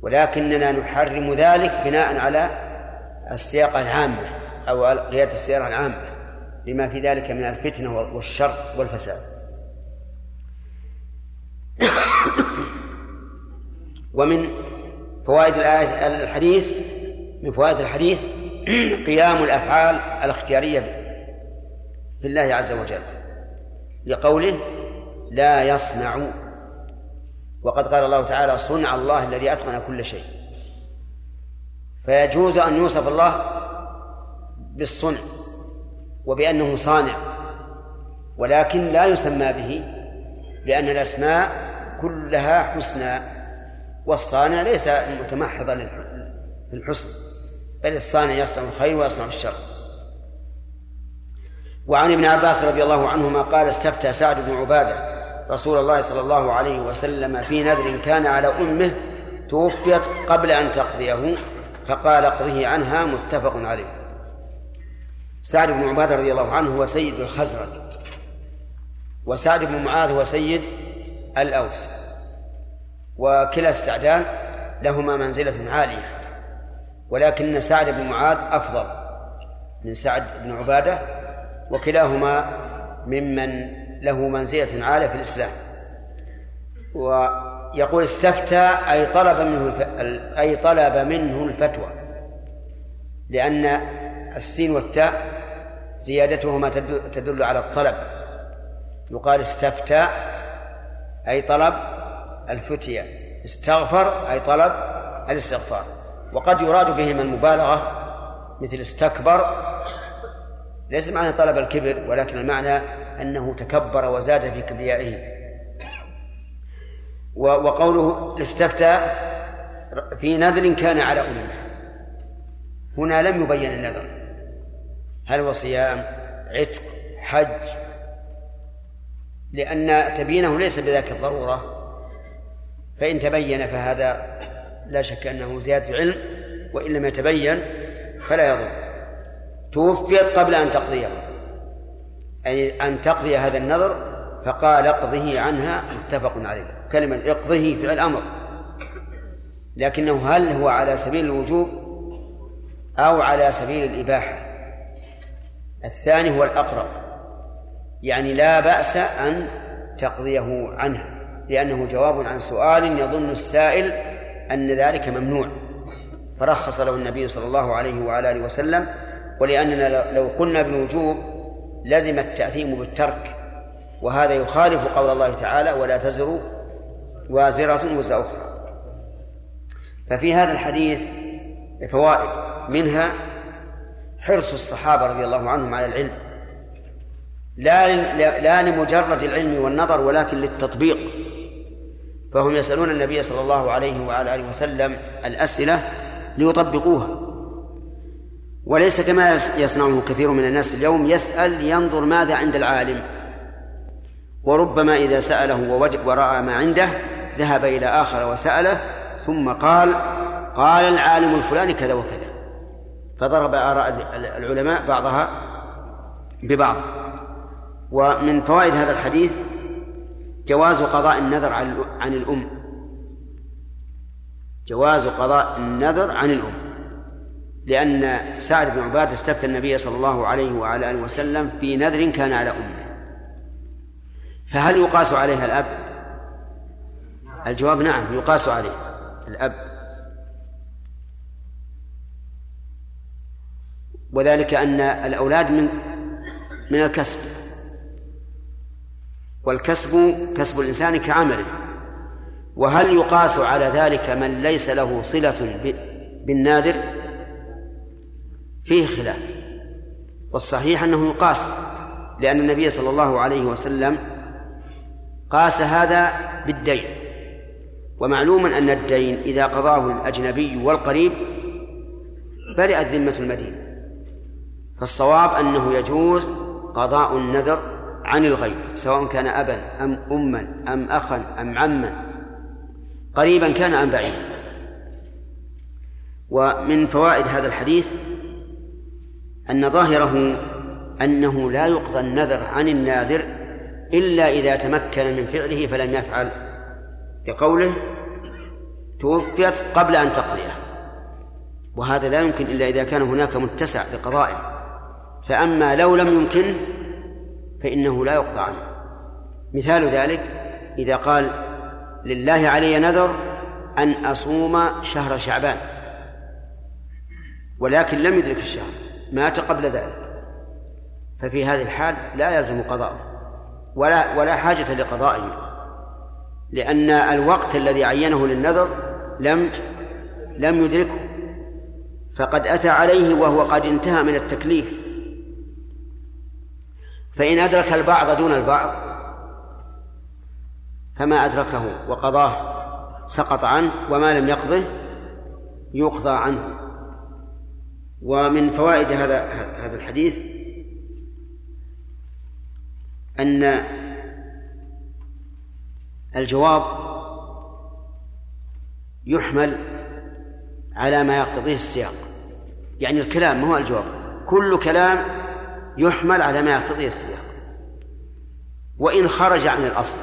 ولكننا نحرم ذلك بناء على السياقة العامة أو قيادة السيارة العامة لما في ذلك من الفتنة والشر والفساد. ومن فوائد الحديث من فوائد الحديث قيام الأفعال الاختيارية في الله عز وجل لقوله لا يصنع. وقد قال الله تعالى صنع الله الذي أتقن كل شيء. فيجوز أن يوصف الله بالصنع وبأنه صانع ولكن لا يسمى به لأن الأسماء كلها حسنى والصانع ليس متمحضا في الحسن بل الصانع يصنع الخير ويصنع الشر. وعن ابن عباس رضي الله عنهما قال استفتى سعد بن عبادة رسول الله صلى الله عليه وسلم في نذر كان على أمه توفيت قبل أن تقضيه فقال اقضه عنها متفق عليه. سعد بن عبادة رضي الله عنه هو سيد الخزرج وسعد بن معاذ هو سيد الأوس وكلا السعدان لهما منزلة عالية. ولكن سعد بن معاذ أفضل من سعد بن عبادة وكلاهما ممن له منزلة عالية في الإسلام. ويقول استفتى أي طلب منه أي طلب منه الفتوى لأن السين والتاء زيادتهما تدل على الطلب. يقال استفتى أي طلب الفتية استغفر أي طلب الاستغفار. وقد يراد بهما المبالغة مثل استكبر ليس معنى طلب الكبر ولكن المعنى أنه تكبر وزاد في كبريائه. وقوله استفتى في نذر كان على أمه هنا لم يبين النذر. هل هو صيام عتق حج؟ لأن تبيينه ليس بذاك الضرورة. فإن تبين فهذا لا شك أنه زيادة علم وإن لم يتبين فلا يضر. توفيت قبل أن تقضيه. أي أن تقضي هذا النظر فقال اقضه عنها متفق عليه. كلمة اقضه فعل أمر. لكنه هل هو على سبيل الوجوب أو على سبيل الإباحة؟ الثاني هو الأقرب. يعني لا بأس أن تقضيه عنها لأنه جواب عن سؤال يظن السائل أن ذلك ممنوع. فرخص له النبي صلى الله عليه وعلى آله وسلم ولأننا لو قلنا بالوجوب لزم التأثيم بالترك. وهذا يخالف قول الله تعالى ولا تزر وازرة وزر أخرى. ففي هذا الحديث فوائد. منها حرص الصحابة رضي الله عنهم على العلم. لا لا لمجرد العلم والنظر ولكن للتطبيق. فهم يسألون النبي صلى الله عليه وعلى آله وسلم الأسئلة ليطبقوها. وليس كما يصنعه كثير من الناس اليوم يسأل ينظر ماذا عند العالم. وربما إذا سأله ووجد ورأى ما عنده ذهب إلى آخر وسأله ثم قال قال العالم الفلاني كذا وكذا. فضرب آراء العلماء بعضها ببعض. ومن فوائد هذا الحديث جواز قضاء النذر عن الأم. جواز قضاء النذر عن الأم. لأن سعد بن عبادة استفتى النبي صلى الله عليه وعلى آله وسلم في نذر كان على أمه. فهل يقاس عليها الأب؟ الجواب نعم يقاس عليه الأب. وذلك أن الأولاد من من الكسب. والكسب كسب الإنسان كعمله. وهل يقاس على ذلك من ليس له صلة بالنادر؟ فيه خلاف. والصحيح أنه يقاس لأن النبي صلى الله عليه وسلم قاس هذا بالدين. ومعلوم أن الدين إذا قضاه الأجنبي والقريب برئت ذمة المدينة. فالصواب أنه يجوز قضاء النذر عن الغير سواء كان أبا أم أما أم أخا أم عما قريبا كان أم بعيدا. ومن فوائد هذا الحديث أن ظاهره أنه لا يقضى النذر عن الناذر إلا إذا تمكن من فعله فلم يفعل بقوله توفيت قبل أن تقضيه. وهذا لا يمكن إلا إذا كان هناك متسع لقضائه. فأما لو لم يمكن فإنه لا يقضى عنه. مثال ذلك إذا قال لله علي نذر أن أصوم شهر شعبان ولكن لم يدرك الشهر مات قبل ذلك. ففي هذه الحال لا يلزم قضاءه ولا ولا حاجة لقضائه لأن الوقت الذي عينه للنذر لم لم يدركه. فقد أتى عليه وهو قد انتهى من التكليف. فإن أدرك البعض دون البعض فما أدركه وقضاه سقط عنه وما لم يقضه يقضى عنه. ومن فوائد هذا هذا الحديث أن الجواب يحمل على ما يقتضيه السياق. يعني الكلام ما هو الجواب كل كلام يحمل على ما يقتضيه السياق. وإن خرج عن الأصل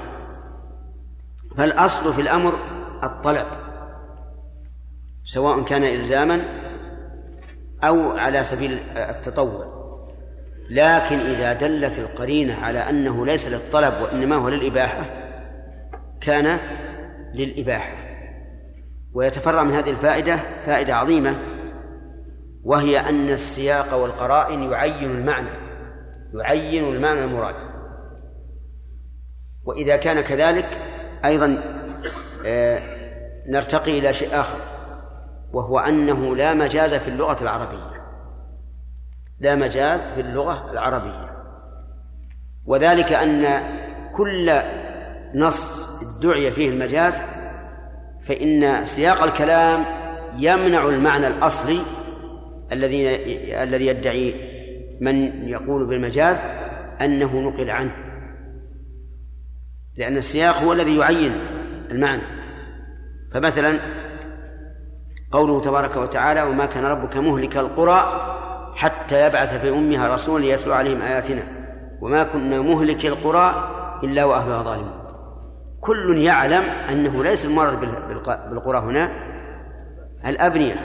فالأصل في الأمر الطلب سواء كان إلزاما أو على سبيل التطوع. لكن إذا دلت القرينة على أنه ليس للطلب وإنما هو للإباحة كان للإباحة. ويتفرع من هذه الفائدة فائدة عظيمة وهي أن السياق والقرائن يعين المعنى. يعين المعنى المراد. وإذا كان كذلك أيضا آه، نرتقي إلى شيء آخر وهو أنه لا مجاز في اللغة العربية. لا مجاز في اللغة العربية. وذلك أن كل نص ادعي فيه المجاز فإن سياق الكلام يمنع المعنى الأصلي الذي الذي يدعي من يقول بالمجاز أنه نقل عنه. لأن السياق هو الذي يعين المعنى. فمثلا قوله تبارك وتعالى وما كان ربك مهلك القرى حتى يبعث في أمها رسولا يتلو عليهم آياتنا. وما كنا مهلك القرى إلا وأهلها ظالمون. كل يعلم أنه ليس المراد بالقرى هنا الأبنية.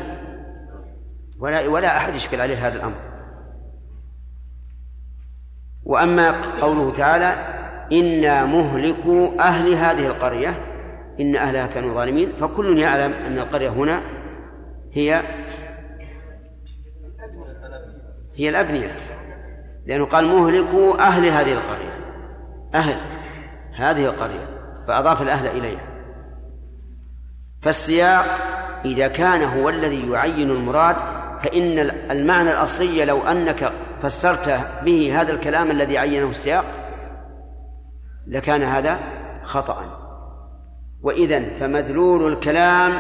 ولا ولا أحد يشكل عليه هذا الأمر. وأما قوله تعالى إنا مهلكو أهل هذه القرية إن أهلها كانوا ظالمين فكل يعلم أن القرية هنا هي هي الأبنية لأنه قال مهلكو أهل هذه القرية أهل هذه القرية فأضاف الأهل إليها. فالسياق إذا كان هو الذي يعين المراد فإن المعنى الأصلي لو أنك فسرت به هذا الكلام الذي عينه السياق لكان هذا خطأ. وإذا فمدلول الكلام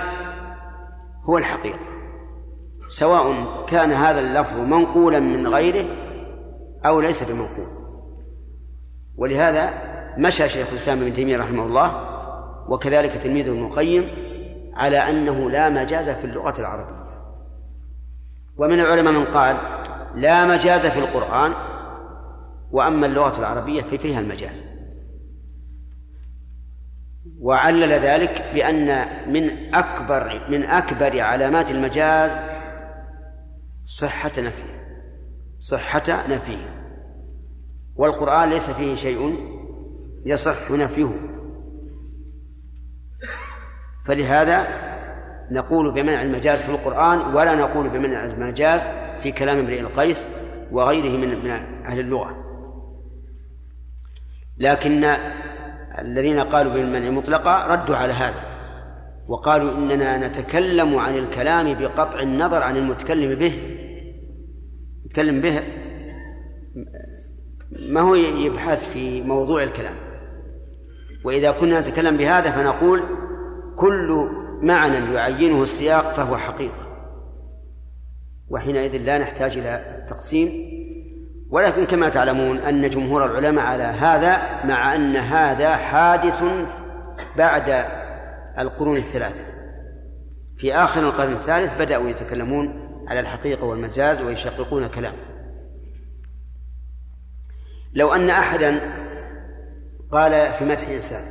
هو الحقيقة. سواء كان هذا اللفظ منقولا من غيره أو ليس بمنقول. ولهذا مشى شيخ الإسلام ابن تيمية رحمه الله وكذلك تلميذه ابن القيم على أنه لا مجاز في اللغة العربية. ومن العلماء من قال لا مجاز في القرآن وأما اللغة العربية ففيها المجاز. وعلل ذلك بأن من أكبر من أكبر علامات المجاز صحة نفيه صحة نفيه والقرآن ليس فيه شيء يصح نفيه. فلهذا نقول بمنع المجاز في القرآن ولا نقول بمنع المجاز في كلام امرئ القيس وغيره من من أهل اللغة. لكن الذين قالوا بالمنع مطلقا ردوا على هذا وقالوا إننا نتكلم عن الكلام بقطع النظر عن المتكلم به. يتكلم به ما هو يبحث في موضوع الكلام. وإذا كنا نتكلم بهذا فنقول كل معنى يعينه السياق فهو حقيقة. وحينئذ لا نحتاج إلى التقسيم. ولكن كما تعلمون أن جمهور العلماء على هذا مع أن هذا حادث بعد القرون الثلاثة. في آخر القرن الثالث بدأوا يتكلمون على الحقيقة والمجاز ويشققون الكلام. لو أن أحدا قال في مدح إنسان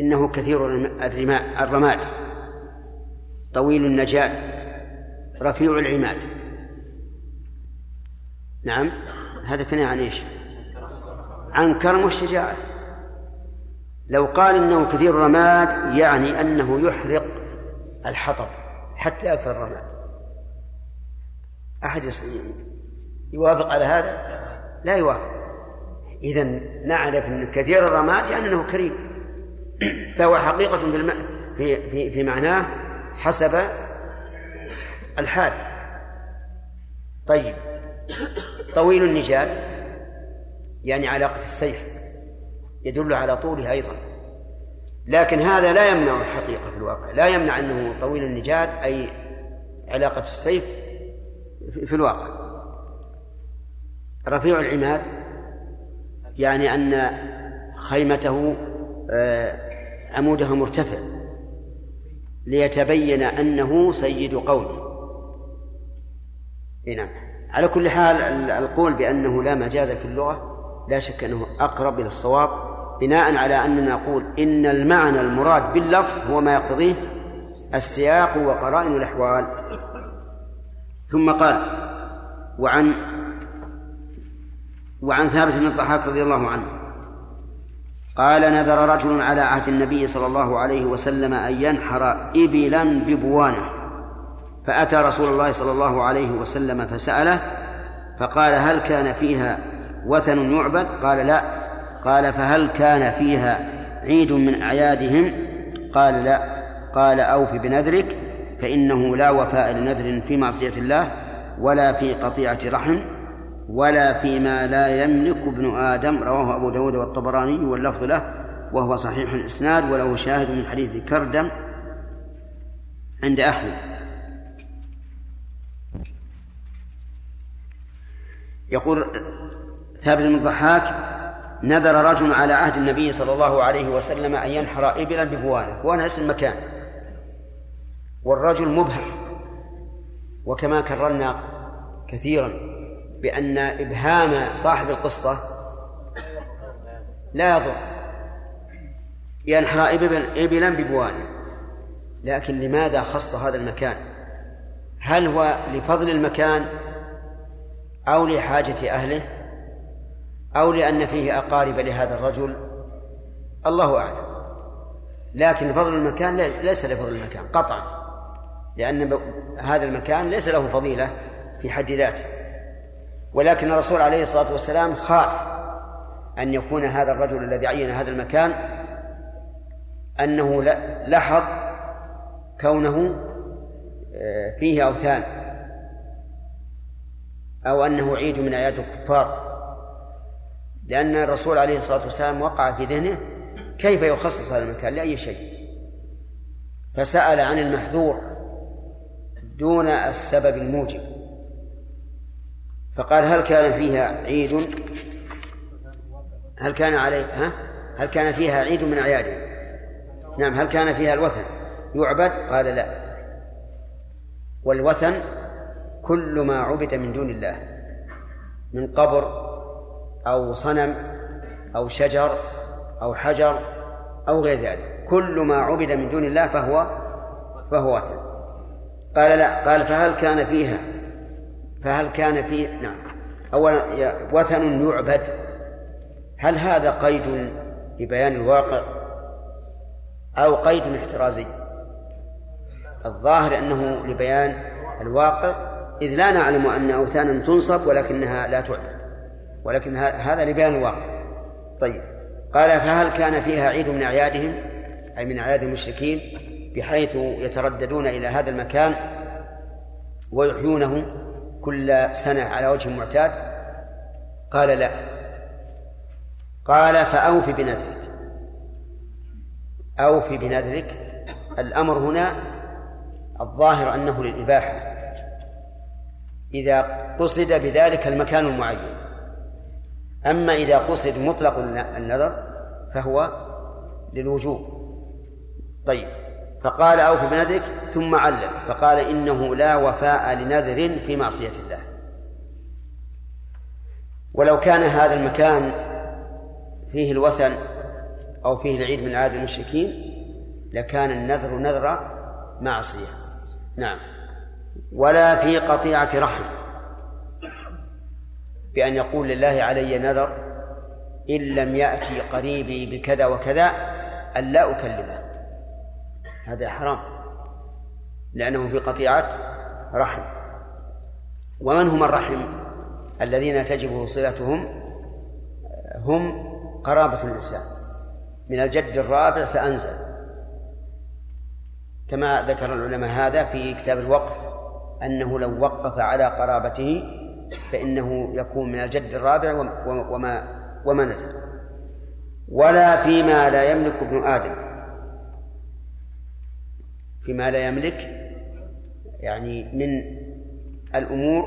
إنه كثير الرماد طويل النجاة رفيع العماد. نعم. هذا كان عن إيش؟ عن كرم والشجاعة. لو قال إنه كثير الرماد يعني أنه يحرق الحطب حتى أكثر الرماد. أحد يوافق على هذا؟ لا يوافق. إذا نعرف إن كثير الرماد يعني أنه كريم. فهو حقيقة في في, في معناه حسب الحال. طيب. طويل النجال يعني علاقة السيف يدل على طوله أيضا. لكن هذا لا يمنع الحقيقة في الواقع. لا يمنع أنه طويل النجاد أي علاقة السيف في الواقع. رفيع العماد يعني أن خيمته آه، عمودها مرتفع ليتبين أنه سيد قومه. نعم. على كل حال القول بأنه لا مجاز في اللغة لا شك أنه أقرب إلى الصواب بناء على أننا نقول إن المعنى المراد باللفظ هو ما يقتضيه السياق وقرائن الأحوال. ثم قال وعن وعن ثابت بن الضحاك رضي الله عنه قال نذر رجل على عهد النبي صلى الله عليه وسلم أن ينحر إبلا ببوانة. فأتى رسول الله صلى الله عليه وسلم فسأله فقال هل كان فيها وثن يعبد؟ قال لا. قال فهل كان فيها عيد من أعيادهم؟ قال لا. قال أوف بنذرك فإنه لا وفاء لنذر في معصية الله ولا في قطيعة رحم ولا فيما لا يملك ابن آدم. رواه أبو داود والطبراني واللفظ له وهو صحيح الإسناد وله شاهد من حديث كردم عند أحمد. يقول ثابت بن الضحاك نذر رجل على عهد النبي صلى الله عليه وسلم أن ينحر إبلا ببوانة. بوانة اسم مكان. والرجل مبهم. وكما كررنا كثيرا بأن إبهام صاحب القصة لا يضر. ينحر إبلا ببوانة. لكن لماذا خص هذا المكان؟ هل هو لفضل المكان أو لحاجة أهله أو لأن فيه أقارب لهذا الرجل الله أعلم. لكن فضل المكان ليس لفضل المكان قطعا. لأن هذا المكان ليس له فضيلة في حد ذاته. ولكن الرسول عليه الصلاة والسلام خاف أن يكون هذا الرجل الذي عين هذا المكان أنه لاحظ كونه آه، فيه أوثان. أو أنه عيد من أعياد الكفار. لأن الرسول عليه الصلاة والسلام وقع في ذهنه كيف يخصص هذا المكان لأي شيء. فسأل عن المحذور دون السبب الموجب. فقال هل كان فيها عيد؟ هل كان عليه ها؟ هل كان فيها عيد من أعياده؟ نعم هل كان فيها الوثن؟ يعبد؟ قال لا. والوثن كل ما عبد من دون الله من قبر أو صنم أو شجر أو حجر أو غير ذلك. كل ما عبد من دون الله فهو فهو وثن. قال لا قال فهل كان فيها فهل كان فيه نعم. أولا وثن يعبد. هل هذا قيد لبيان الواقع؟ أو قيد احترازي؟ الظاهر أنه لبيان الواقع إذ لا نعلم أن أوثانا تنصب ولكنها لا تعبد ولكن هذا لبيان الواقع طيب. قال فهل كان فيها عيد من أعيادهم؟ أي من أعياد المشركين بحيث يترددون إلى هذا المكان ويحيونه كل سنة على وجه معتاد قال لا. قال فأوف بنذرك. أوف بنذرك. الأمر هنا الظاهر أنه للإباحة. إذا قصد بذلك المكان المعين. أما إذا قصد مطلق النذر فهو للوجوب. طيب. فقال أوف بنذرك ثم علل فقال إنه لا وفاء لنذر في معصية الله. ولو كان هذا المكان فيه الوثن أو فيه العيد من عاد المشركين لكان النذر نذر معصية. نعم. ولا في قطيعة رحم. بأن يقول لله علي نذر إن لم يأتي قريبي بكذا وكذا أن لا أكلمه. هذا حرام. لأنه في قطيعة رحم. ومن هم الرحم؟ الذين تجب صلتهم هم قرابة الإنسان. من الجد الرابع فأنزل. كما ذكر العلماء هذا في كتاب الوقف. أنه لو وقف على قرابته فإنه يكون من الجد الرابع وما وما نزل. ولا فيما لا يملك ابن آدم. فيما لا يملك يعني من الأمور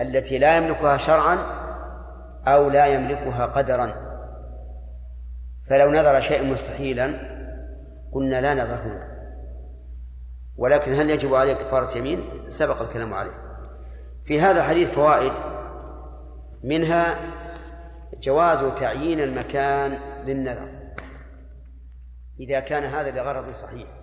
التي لا يملكها شرعا أو لا يملكها قدرا. فلو نذر شيئا مستحيلا قلنا لا نذر هنا. ولكن هل يجب عليه كفارة يمين؟ سبق الكلام عليه. في هذا الحديث فوائد. منها جواز تعيين المكان للنذر. إذا كان هذا لغرض صحيح.